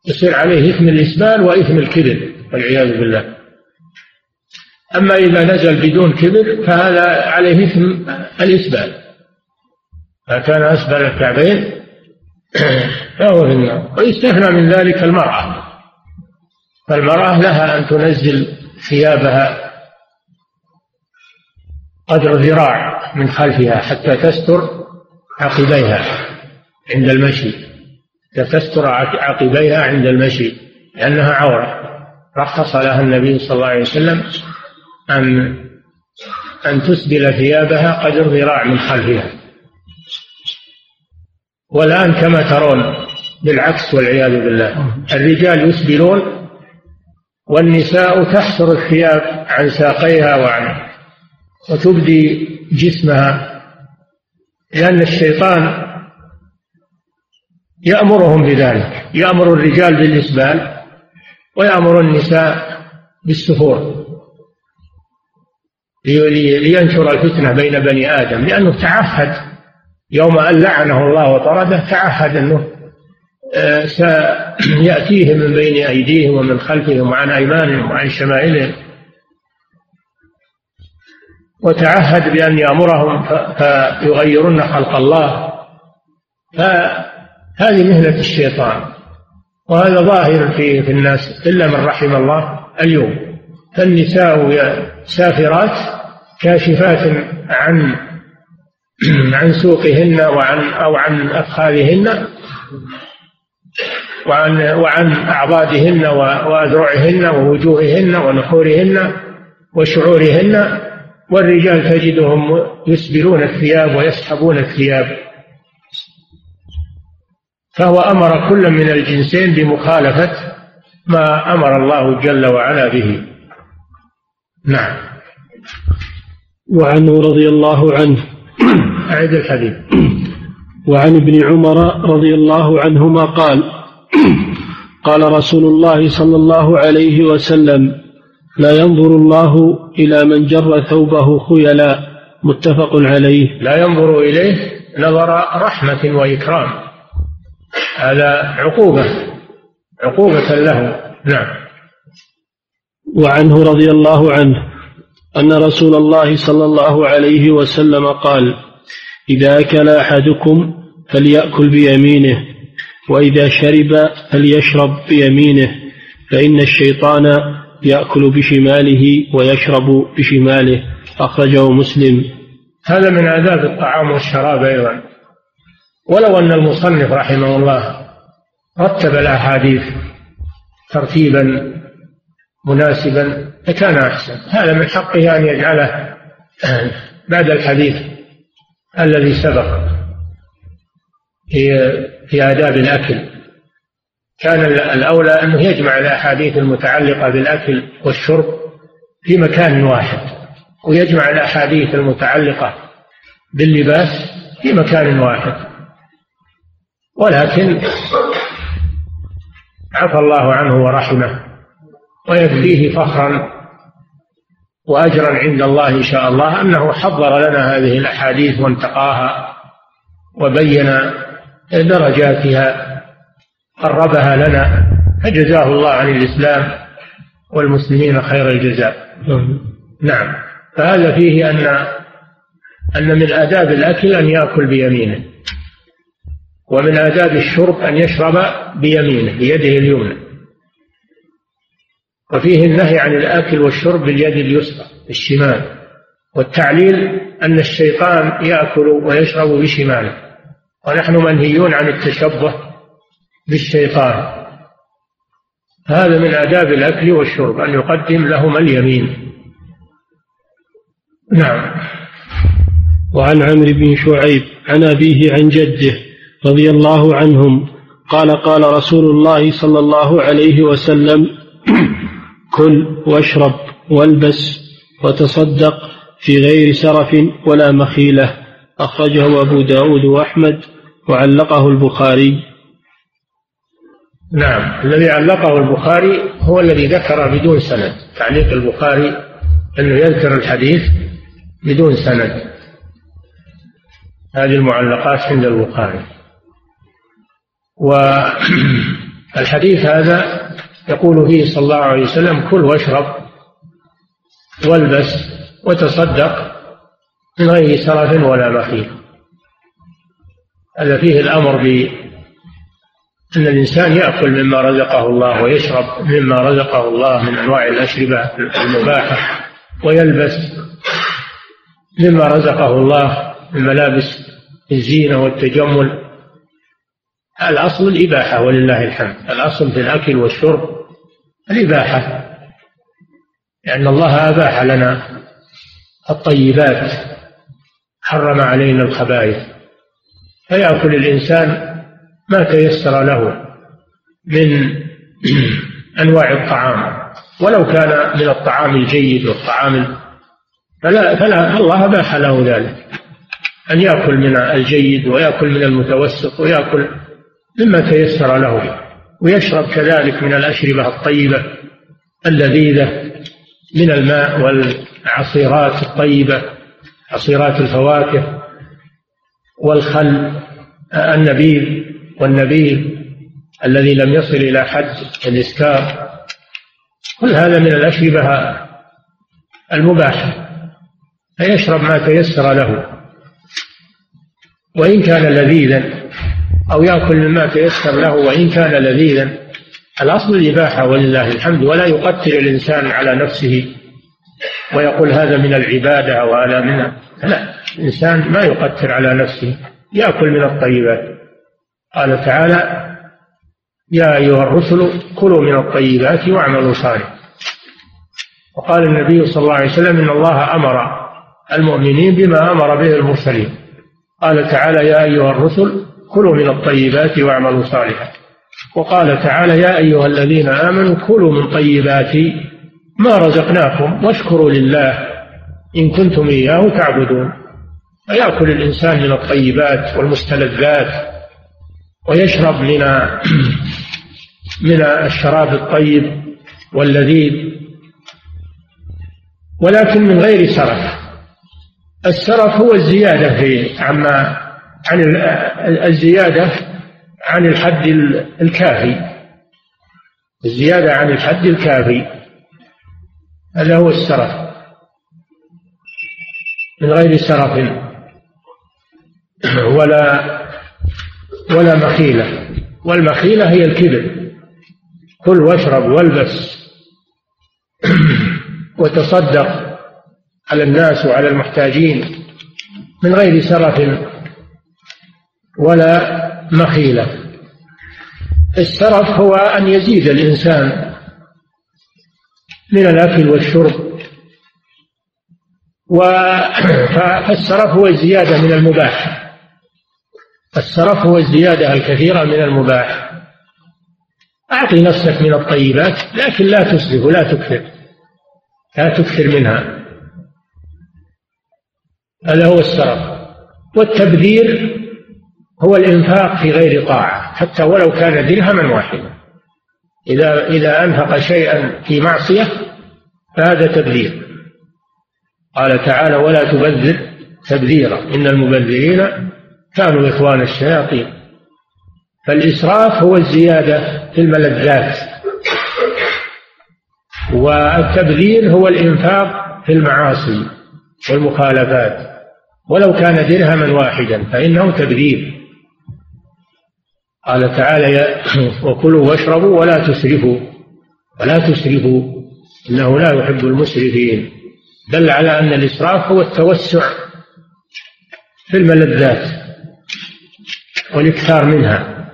يصير عليه إثم الإسبال وإثم الكبر والعياذ بالله. أما إذا نزل بدون كبر فهذا عليه إثم الإسبال ما كان أسبل الكعبين فهو في النار. ويستثنى من ذلك المرأة. فالمرأة لها أن تنزل ثيابها قدر ذراع من خلفها حتى تستر عقبيها عند المشي. تستر عقبيها عند المشي لأنها عورة. رخص لها النبي صلى الله عليه وسلم أن أن تسدل ثيابها قدر ذراع من خلفها. والآن كما ترون بالعكس والعياذ بالله الرجال يسبلون والنساء تحصر الثياب عن ساقيها وعن وتبدي جسمها لأن الشيطان يأمرهم بذلك يأمر الرجال بالإسبال ويأمر النساء بالسفور. لينشر الفتنة بين بني آدم لأنه تعهد. يوم أن لعنه الله وطرده تعهد أنه آه، سيأتيهم من بين أيديهم ومن خلفهم وعن أيمانهم وعن شمائلهم. وتعهد بأن يأمرهم فيغيرن خلق الله. فهذه مهنة الشيطان. وهذا ظاهر في في الناس إلا من رحم الله اليوم. فالنساء سافرات كاشفات عن عن سوقهن وعن أو عن أفخاذهن وعن وعن أعضادهن وأذرعهن ووجوههن ونحورهن وشعورهن والرجال تجدهم يسبلون الثياب ويسحبون الثياب. فهو أمر كل من الجنسين بمخالفة ما أمر الله جل وعلا به. نعم. وعنه رضي الله عنه. أعد الحديث. وعن ابن عمر رضي الله عنهما قال قال رسول الله صلى الله عليه وسلم لا ينظر الله إلى من جر ثوبه خيلا متفق عليه. لا ينظر إليه نظر رحمة وإكرام. هذا عقوبة عقوبة له. نعم. وعنه رضي الله عنه. أن رسول الله صلى الله عليه وسلم قال إذا أكل أحدكم فليأكل بيمينه وإذا شرب فليشرب بيمينه فإن الشيطان يأكل بشماله ويشرب بشماله. أخرجه مسلم. هذا من آداب الطعام والشراب أيضا. ولو أن المصنف رحمه الله رتب الأحاديث ترتيبا مناسبا لكان أحسن. هذا من حقه أن يجعله بعد الحديث الذي سبق في في آداب الأكل. كان الأولى أنه يجمع الأحاديث المتعلقة بالأكل والشرب في مكان واحد ويجمع الأحاديث المتعلقة باللباس في مكان واحد. ولكن عفى الله عنه ورحمه ويكفيه فخرا وأجرا عند الله إن شاء الله أنه حضر لنا هذه الأحاديث وانتقاها وبين درجاتها قربها لنا فجزاه الله عن الإسلام والمسلمين خير الجزاء. نعم. فهذا فيه أن أن من آداب الأكل أن يأكل بيمينه ومن آداب الشرب أن يشرب بيمينه بيده اليمنى. وفيه النهي عن الآكل والشرب باليد اليسرى الشمال والتعليل أن الشيطان يأكل ويشرب بشماله. ونحن منهيون عن التشبه بالشيطان. هذا من آداب الأكل والشرب أن يقدم لهما اليمين. نعم. وعن عمرو بن شعيب عن أبيه عن جده رضي الله عنهم قال قال رسول الله صلى الله عليه وسلم كل واشرب والبس وتصدق في غير سرف ولا مخيلة. أخرجه أبو داود وأحمد وعلقه البخاري. نعم الذي علقه البخاري هو الذي ذكر بدون سند. تعليق البخاري أنه يذكر الحديث بدون سند. هذه المعلقات عند البخاري. والحديث هذا يقول فيه صلى الله عليه وسلم كل واشرب والبس وتصدق من غير سرف ولا مخيل هذا فيه الأمر بأن الإنسان يأكل مما رزقه الله ويشرب مما رزقه الله من أنواع الأشربة المباحة ويلبس مما رزقه الله من ملابس الزينة والتجمل. الأصل الإباحة ولله الحمد الأصل في الأكل والشرب. الإباحة لأن الله أباح لنا الطيبات حرم علينا الخبائث. فيأكل الإنسان ما تيسر له من أنواع الطعام. ولو كان من الطعام الجيد والطعام فلا, فلا الله أباح له ذلك. أن يأكل من الجيد ويأكل من المتوسط ويأكل مما تيسر له. ويشرب كذلك من الأشربة الطيبة اللذيذة من الماء والعصيرات الطيبة عصيرات الفواكه والخل النبيذ والنبيذ الذي لم يصل إلى حد الإسكار. كل هذا من الأشربة المباحة فيشرب ما تيسر له. وإن كان لذيذا أو يأكل مما تيسر له وإن كان لذيذا. الأصل الإباحة ولله الحمد ولا يقتل الإنسان على نفسه ويقول هذا من العبادة أو هذا من لا الإنسان ما يقتل على نفسه يأكل من الطيبات. قال تعالى يا أيها الرسل كلوا من الطيبات واعملوا صالحا. وقال النبي صلى الله عليه وسلم إن الله أمر المؤمنين بما أمر به المرسلين. قال تعالى يا أيها الرسل كلوا من الطيبات واعملوا صالحا. وقال تعالى يا أيها الذين آمنوا كلوا من طيبات ما رزقناكم واشكروا لله إن كنتم إياه تعبدون. فيأكل الإنسان من الطيبات والمستلذات ويشرب من من الشراب الطيب واللذيذ ولكن من غير سرف. السرف هو الزيادة في عما عن الزيادة عن الحد الكافي. الزيادة عن الحد الكافي. هذا هو السرف. من غير سرف. ولا ولا مخيلة. والمخيلة هي الكبر كل واشرب والبس. وتصدق على الناس وعلى المحتاجين. من غير سرف. ولا مخيلة. السرف هو أن يزيد الإنسان من الأكل والشرب. فالسرف هو الزيادة من المباح. السرف هو الزيادة الكثيرة من المباح. أعطي نفسك من الطيبات لكن لا تسرف ولا تكثر. لا تكثر منها. هذا هو السرف والتبذير هو الإنفاق في غير طاعة حتى ولو كان درهما واحدا. إذا إذا أنفق شيئا في معصية فهذا تبذير. قال تعالى ولا تبذر تبذيرا. إن المبذرين كانوا إخوان الشياطين. فالإسراف هو الزيادة في الملذات. والتبذير هو الإنفاق في المعاصي والمخالفات. ولو كان درهما واحدا فإنه تبذير. قال تعالى وكلوا واشربوا ولا تسرفوا. ولا تسرفوا. إنه لا يحب المسرفين. دل على أن الإسراف هو التوسع في الملذات والإكثار منها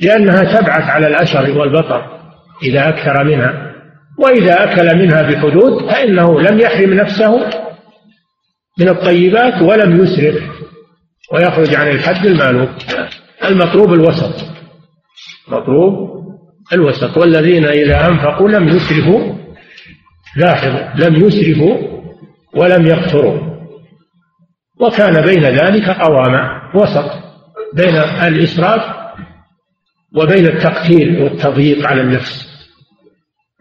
لأنها تبعث على الأشر والبطر إذا أكثر منها. وإذا أكل منها بحدود فإنه لم يحرم نفسه من الطيبات ولم يسرف. ويخرج عن الحد المالوف المطلوب الوسط. مطلوب الوسط. والذين إذا أنفقوا لم يسرفوا. لاحظوا لم يسرفوا ولم يقتروا. وكان بين ذلك قواما وسط. بين الإسراف وبين التقتير والتضييق على النفس.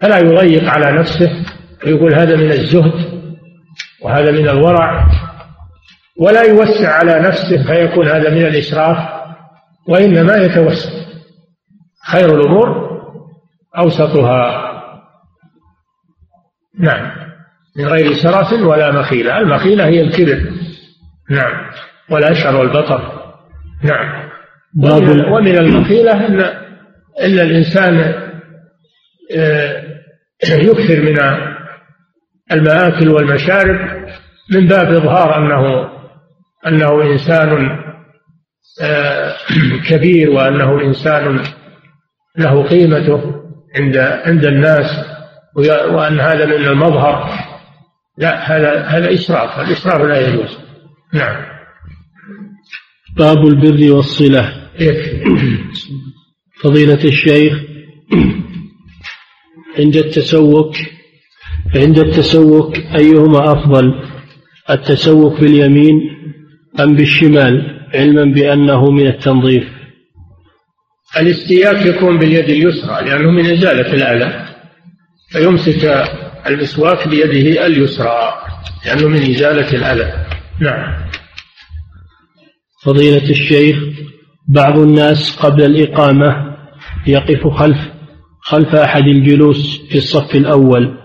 فلا يضيق على نفسه ويقول هذا من الزهد وهذا من الورع. ولا يوسع على نفسه فيكون هذا من الإسراف. وإنما يتوسع خير الأمور أوسطها. نعم. من غير سرف ولا مخيلة. المخيلة هي الكبر. نعم. والأشعر والبطر نعم. ومن, ومن المخيلة أن أن الإنسان آه، يكثر من المآكل والمشارب من باب إظهار أنه أنه إنسان كبير وأنه إنسان له قيمته عند عند الناس وأن هذا من المظهر. لا هذا هذا إسراف الإسراف لا يجوز. نعم. باب البر والصلة. فضيلة الشيخ عند التسوك عند التسوك أيهما أفضل التسوك باليمين أم بالشمال؟ علما بأنه من التنظيف. الاستياك يكون باليد اليسرى لأنه من إزالة الأذى فيمسك المسواك بيده اليسرى لأنه من إزالة الأذى. نعم. فضيلة الشيخ بعض الناس قبل الإقامة يقف خلف خلف أحد الجلوس في الصف الأول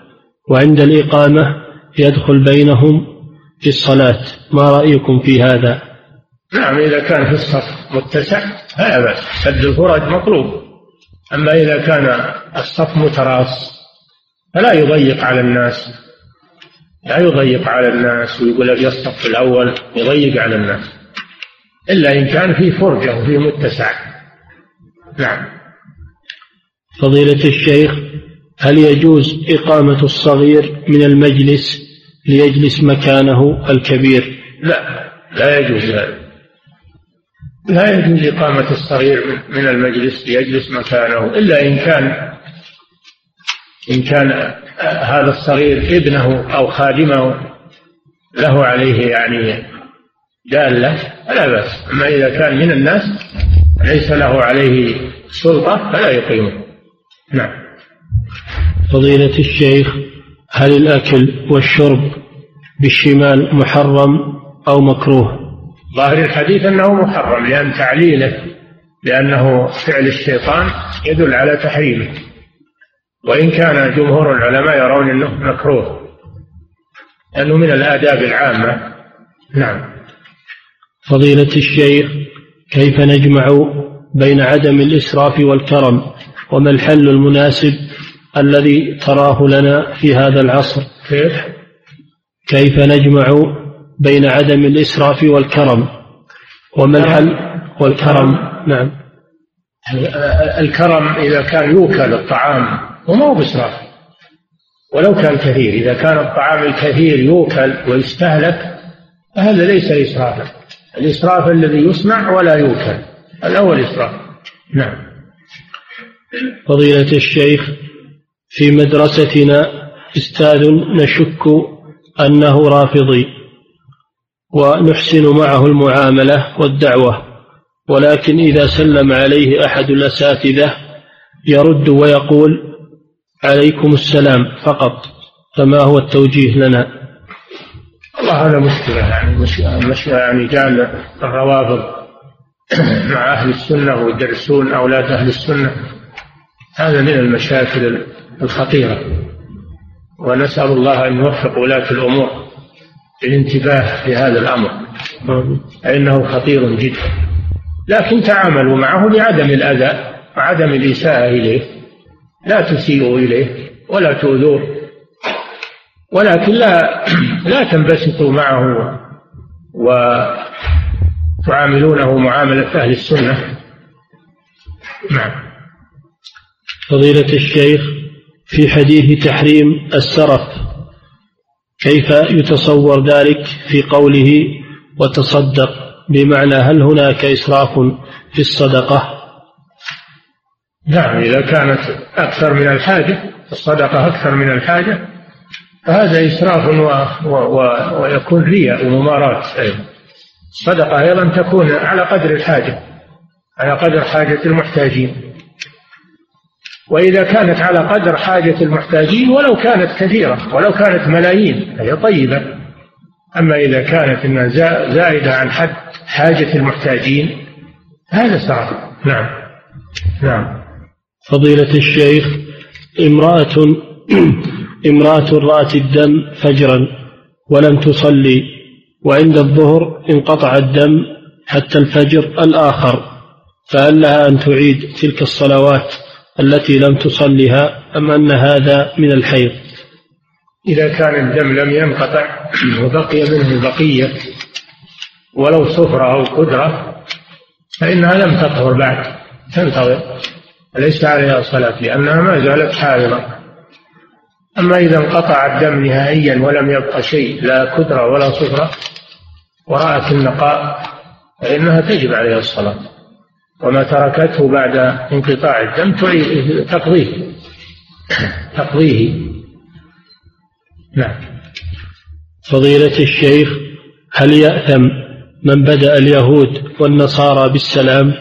وعند الإقامة يدخل بينهم في الصلاة. ما رأيكم في هذا؟ نعم إذا كان في الصف متسع فلا بأس سد الفرج مطلوب. أما إذا كان الصف متراص فلا يضيق على الناس لا يضيق على الناس ويقول لك الصف الأول يضيق على الناس. إلا إن كان في فرجة وفي متسع. نعم. فضيلة الشيخ هل يجوز إقامة الصغير من المجلس ليجلس مكانه الكبير؟ لا لا يجوز ذلك. لا يجوز إقامة الصغير من المجلس ليجلس مكانه إلا إن كان إن كان هذا الصغير ابنه أو خادمه له عليه يعني دالة فلا بأس. أما إذا كان من الناس ليس له عليه سلطة فلا يقيمه. نعم. فضيلة الشيخ هل الأكل والشرب بالشمال محرم أو مكروه؟ ظاهر الحديث أنه محرم لأن تعليله لأنه فعل الشيطان يدل على تحريمه. وإن كان جمهور العلماء يرون أنه مكروه لأنه من الآداب العامة. نعم. فضيلة الشيخ كيف نجمع بين عدم الإسراف والكرم؟ وما الحل المناسب الذي تراه لنا في هذا العصر؟ كيف؟ كيف نجمع بين عدم الإسراف والكرم. وما الحل؟ والكرم. نعم. الكرم إذا كان يوكل الطعام وما هو بإسراف. ولو كان كثير. إذا كان الطعام الكثير يوكل ويستهلك فهذا ليس إسرافا. الإسراف الذي يصنع ولا يوكل. الأول إسراف نعم. فضيلة الشيخ في مدرستنا أستاذ نشك أنه رافضي. ونحسن معه المعاملة والدعوة ولكن إذا سلم عليه أحد الأساتذة يرد ويقول عليكم السلام فقط فما هو التوجيه لنا؟ والله هذا مشكلة يعني مشكلة يعني جعل الروافض مع أهل السنة ويدرسون أولاد أهل السنة هذا من المشاكل الخطيرة. ونسأل الله أن يوفق ولاة الأمور. للانتباه في هذا الأمر. فإنه خطير جدا. لكن تعاملوا معه بعدم الأذى وعدم الإساءة إليه. لا تسيئوا إليه ولا تؤذوه. ولكن لا لا تنبسطوا معه وتعاملونه معاملة أهل السنة. نعم. فضيلة الشيخ في حديث تحريم السرف كيف يتصور ذلك في قوله وتصدق بمعنى هل هناك إسراف في الصدقة؟ نعم إذا كانت أكثر من الحاجة الصدقة أكثر من الحاجة فهذا إسراف و... و... و... ويكون رياء وممارات أيضا. الصدقة أيضا تكون على قدر الحاجة على قدر حاجة المحتاجين. وإذا كانت على قدر حاجة المحتاجين ولو كانت كثيرة ولو كانت ملايين فهي طيبة. أما إذا كانت إنها زائدة عن حد حاجة المحتاجين هذا صعب نعم. نعم. فضيلة الشيخ امرأة امرأة رأت الدم فجرا ولم تصلي وعند الظهر انقطع الدم حتى الفجر الآخر فهل لها أن تعيد تلك الصلوات؟ التي لم تصلها أم أن هذا من الحيض إذا كان الدم لم ينقطع وبقي منه بقية ولو صفرة أو قدرة فإنها لم تطهر بعد. تنتظر. ليس عليها صلاة؟ لأنها ما زالت حائضة أما إذا انقطع الدم نهائيا ولم يبقى شيء لا كدرة ولا صفرة ورأت النقاء فإنها تجب عليها الصلاة. وما تركته بعد انقطاع الدم تقضيه. تقضيه. نعم. فضيلة الشيخ هل يأثم من بدأ اليهود والنصارى بالسلام؟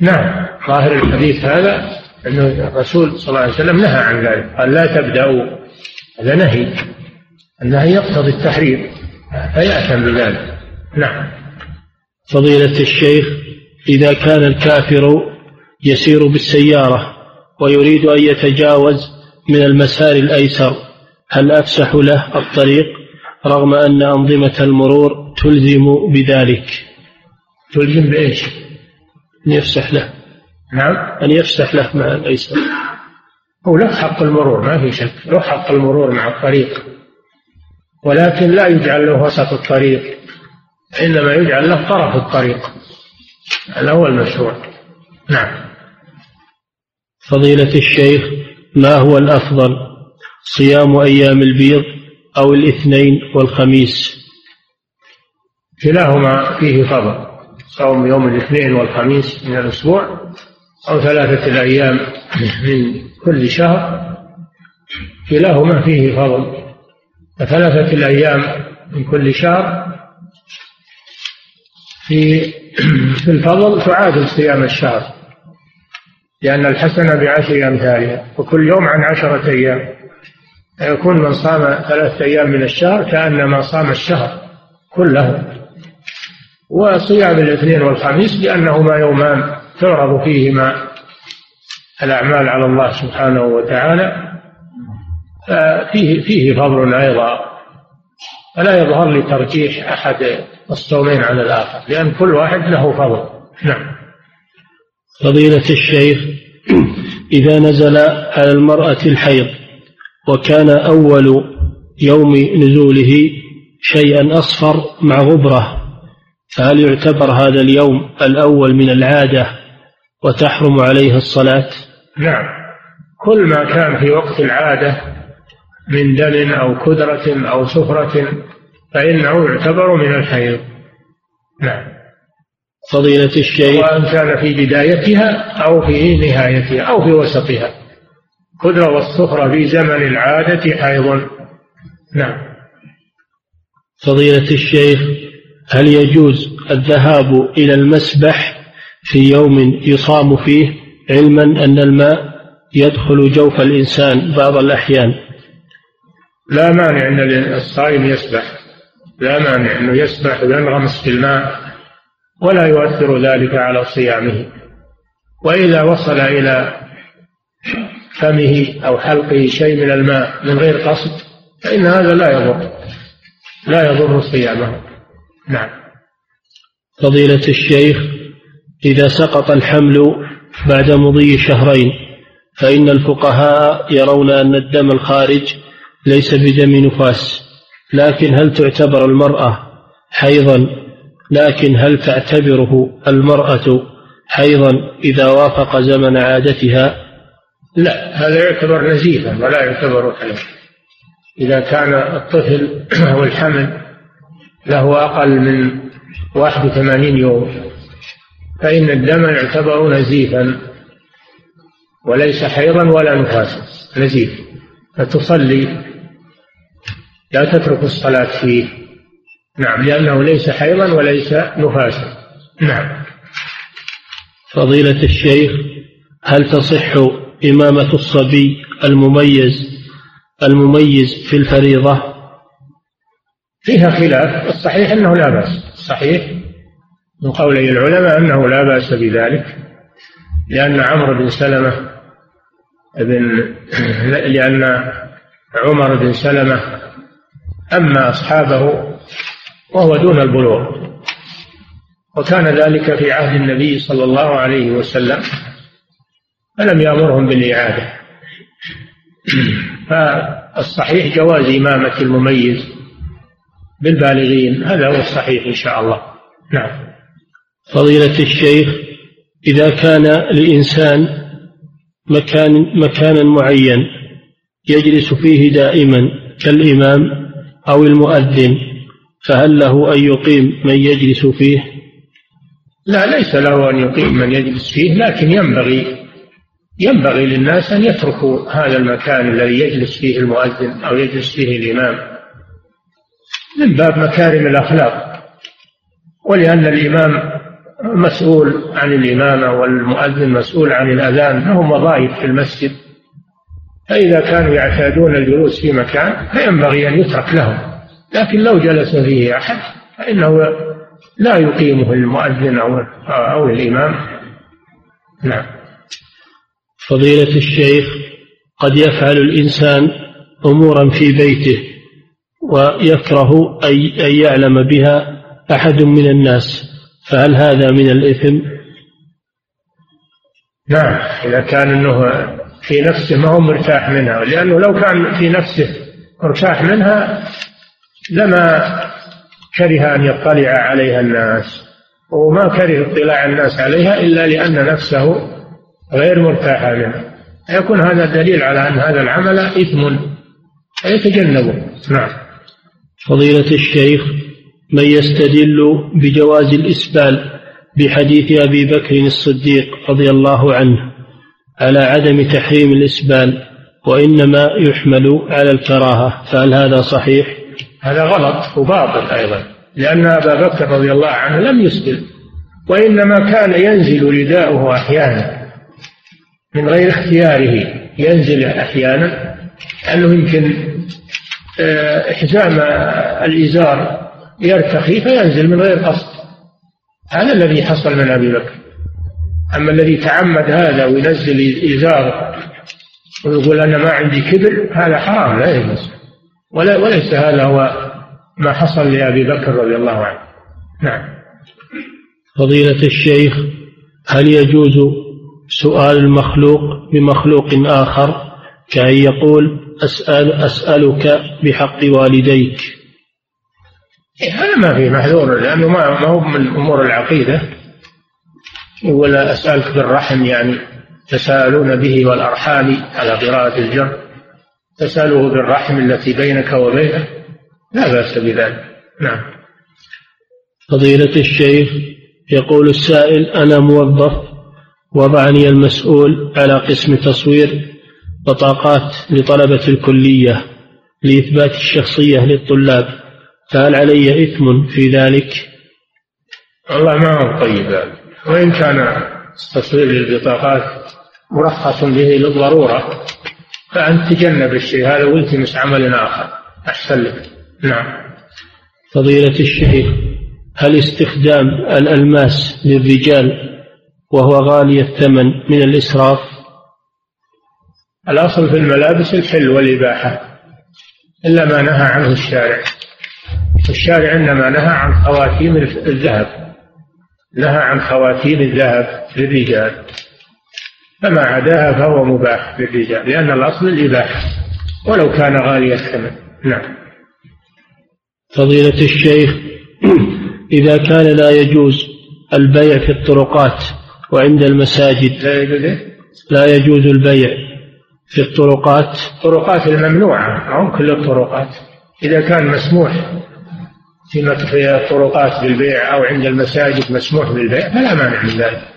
نعم. ظاهر الحديث هذا أن الرسول صلى الله عليه وسلم نهى عن ذلك. قال لا تبدأوا. هذا نهي. النهي يقتضي التحريم. فيأثم بذلك. نعم. فضيلة الشيخ إذا كان الكافر يسير بالسيارة ويريد أن يتجاوز من المسار الأيسر هل أفسح له الطريق رغم أن أنظمة المرور تلزم بذلك؟ تلزم بإيش؟ أن يفسح له. نعم. أن يفسح له مع الأيسر. هو له حق المرور ما في شك. له حق المرور مع الطريق. ولكن لا يجعل له وسط الطريق. إنما يجعل له طرف الطريق. هذا هو المشروع. نعم. فضيلة الشيخ ما هو الأفضل؟ صيام أيام البيض أو الاثنين والخميس؟ كلاهما فيه فضل. صوم يوم الاثنين والخميس من الأسبوع أو ثلاثة الأيام من كل شهر. كلاهما فيه فضل. ثلاثة الأيام من كل شهر في في الفضل تعادل صيام الشهر لأن الحسنة بعشر أمثالها وكل يوم عن عشرة أيام. يكون من صام ثلاثة أيام من الشهر كأنما صام الشهر كله. وصيام الاثنين والخميس لأنهما يومان تعرض فيهما الأعمال على الله سبحانه وتعالى. فيه فيه فضل أيضا. فلا يظهر لي ترجيح أحد الصومين على الآخر لأن كل واحد له فضل. نعم. فضيلة الشيخ إذا نزل على المرأة الحيض وكان أول يوم نزوله شيئا أصفر مع غبرة فهل يعتبر هذا اليوم الأول من العادة وتحرم عليها الصلاة؟ نعم. كل ما كان في وقت العادة من دم أو كدرة أو سفرة فإنه يعتبر من الحيض. نعم. فضيلة الشيخ. سواء كان في بدايتها أو في نهايتها أو في وسطها. قدرة والصفرة في زمن العادة حيض. نعم. فضيلة الشيخ هل يجوز الذهاب إلى المسبح في يوم يصام فيه؟ علما أن الماء يدخل جوف الإنسان بعض الأحيان. لا مانع أن الصائم يسبح. لا مانع أنه يسبح وينغمس في الماء ولا يؤثر ذلك على صيامه. وإذا وصل إلى فمه أو حلقه شيء من الماء من غير قصد فإن هذا لا يضر. لا يضر صيامه. نعم. فضيلة الشيخ إذا سقط الحمل بعد مضي شهرين فإن الفقهاء يرون أن الدم الخارج ليس بدم نفاس لكن هل تعتبر المرأة حيضا؟ لكن هل تعتبره المرأة حيضا إذا وافق زمن عادتها؟ لا هذا يعتبر نزيفا ولا يعتبر حيضا. إذا كان الطفل أو الحمل له أقل من 81 يوم فإن الدم يعتبر نزيفا وليس حيضا ولا نفاسا نزيف. فتصلي لا تترك الصلاة فيه. نعم. لأنه ليس حيضا وليس نفاسا. نعم. فضيلة الشيخ هل تصح إمامة الصبي المميز المميز في الفريضة؟ فيها خلاف. الصحيح أنه لا بأس. الصحيح من قولي العلماء أنه لا بأس بذلك لأن عمرو بن سلمة بن لأن عمر بن سلمة أما أصحابه وهو دون البلوغ وكان ذلك في عهد النبي صلى الله عليه وسلم فلم يأمرهم بالإعادة. فالصحيح جواز إمامة المميز بالبالغين هذا هو الصحيح إن شاء الله. نعم. فضيلة الشيخ إذا كان لإنسان مكان مكانا معين يجلس فيه دائما كالإمام أو المؤذن فهل له أن يقيم من يجلس فيه؟ لا ليس له أن يقيم من يجلس فيه لكن ينبغي ينبغي للناس أن يتركوا هذا المكان الذي يجلس فيه المؤذن أو يجلس فيه الإمام من باب مكارم الأخلاق. ولأن الإمام مسؤول عن الإمامة والمؤذن مسؤول عن الأذان لهم وظائف في المسجد. فإذا كانوا يعتادون الجلوس في مكان فينبغي أن يترك لهم. لكن لو جلس فيه أحد فإنه لا يقيمه المؤذن أو أو الإمام. نعم. فضيلة الشيخ قد يفعل الإنسان أمورا في بيته ويكره أن يعلم بها أحد من الناس فهل هذا من الإثم؟ نعم. إذا كان أنه في نفسه ما هو مرتاح منها لأنه لو كان في نفسه مرتاح منها لما كره أن يطلع عليها الناس وما كره اطلاع الناس عليها إلا لأن نفسه غير مرتاحة منها. يكون هذا دليل على أن هذا العمل إثم. فيتجنبه. نعم. فضيلة الشيخ من يستدل بجواز الإسبال بحديث أبي بكر الصديق رضي الله عنه؟ على عدم تحريم الإسبال وإنما يحمل على الكراهة. فهل هذا صحيح؟ هذا غلط وباطل أيضا لأن أبا بكر رضي الله عنه لم يسبل وإنما كان ينزل رداؤه أحيانا من غير اختياره ينزل أحيانا لأنه يمكن آه، إحزام الإزار يرتخي فينزل من غير قصد. هذا الذي حصل من أبي بكر. أما الذي تعمد هذا وينزل إزار ويقول أنا ما عندي كبر هذا حرام لا يجوز. ولا وليس هذا هو ما حصل لأبي بكر رضي الله عنه. نعم. فضيلة الشيخ هل يجوز سؤال المخلوق بمخلوق آخر كأن يقول أسأل أسألك بحق والديك؟ إيه، هذا ما فيه محذور لأنه ما هو من أمور العقيدة. ولا أسألك بالرحم يعني تساءلون به والأرحام على قراءة الجر. تسأله بالرحم التي بينك وبينه لا بأس بذلك. نعم. فضيلة الشيخ يقول السائل أنا موظف وضعني المسؤول على قسم تصوير بطاقات لطلبة الكلية لإثبات الشخصية للطلاب فهل علي إثم في ذلك؟ والله ما هو طيب هذا. وإن كان تصوير للبطاقات مرخص به للضرورة فأنت تجنب الشيء. هذا والتمس عمل آخر. أحسن لك. نعم. فضيلة الشيخ هل استخدام الألماس للرجال وهو غالي الثمن من الإسراف؟ الأصل في الملابس الحل والإباحة إلا ما نهى عنه الشارع. الشارع إنما نهى عن خواتيم الذهب. نهى عن خواتيم الذهب للرجال. فما عداها فهو مباح للرجال لأن الأصل الإباحة ولو كان غالي الثمن. نعم. فضيلة الشيخ إذا كان لا يجوز البيع في الطرقات وعند المساجد لا يجوز إيه؟ لا يجوز البيع في الطرقات. الطرقات الممنوعة أو كل الطرقات إذا كان مسموح. في في الطرقات بالبيع أو عند المساجد مسموح بالبيع فلا مانع من ذلك.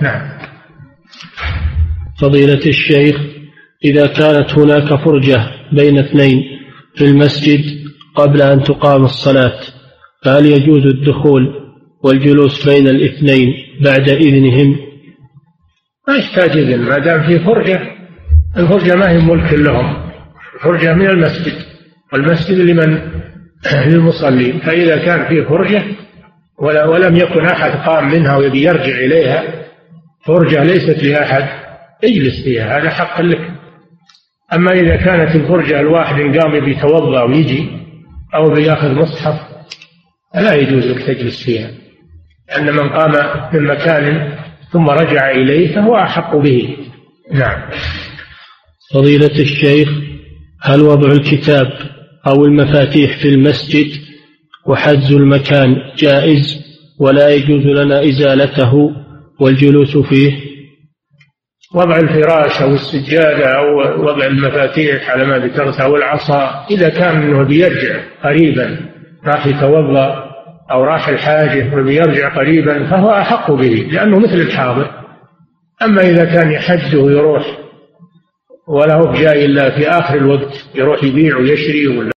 نعم. فضيلة الشيخ إذا كانت هناك فرجة بين اثنين في المسجد قبل أن تقام الصلاة فهل يجوز الدخول والجلوس بين الاثنين بعد إذنهم؟ ما يحتاج إذن ما دام في فرجة الفرجة ما هي ملك لهم. فرجة من المسجد والمسجد لمن؟ للمصلين. فإذا كان فيه فرجة ولم يكن أحد قام منها ويبي يرجع إليها فرجة ليست لأحد اجلس فيها هذا حق لك. أما إذا كانت الفرجة الواحد قام يبي يتوضأ ويجي أو بيأخذ مصحف فلا يجوز لك تجلس فيها. لأن من قام من مكان ثم رجع إليه فهو أحق به. نعم. فضيلة الشيخ هل وضع الكتاب أو المفاتيح في المسجد وحجز المكان جائز ولا يجوز لنا إزالته والجلوس فيه. وضع الفراش أو السجادة أو وضع المفاتيح على ما ذكرت أو العصا إذا كان أنه بيرجع قريبا راح يتوضأ أو راح الحاجة وبيرجع قريبا فهو أحق به لأنه مثل الحاضر. أما إذا كان يحج ويروح ولا هو جاي إلا في آخر الوقت يروح يبيع ويشري ولا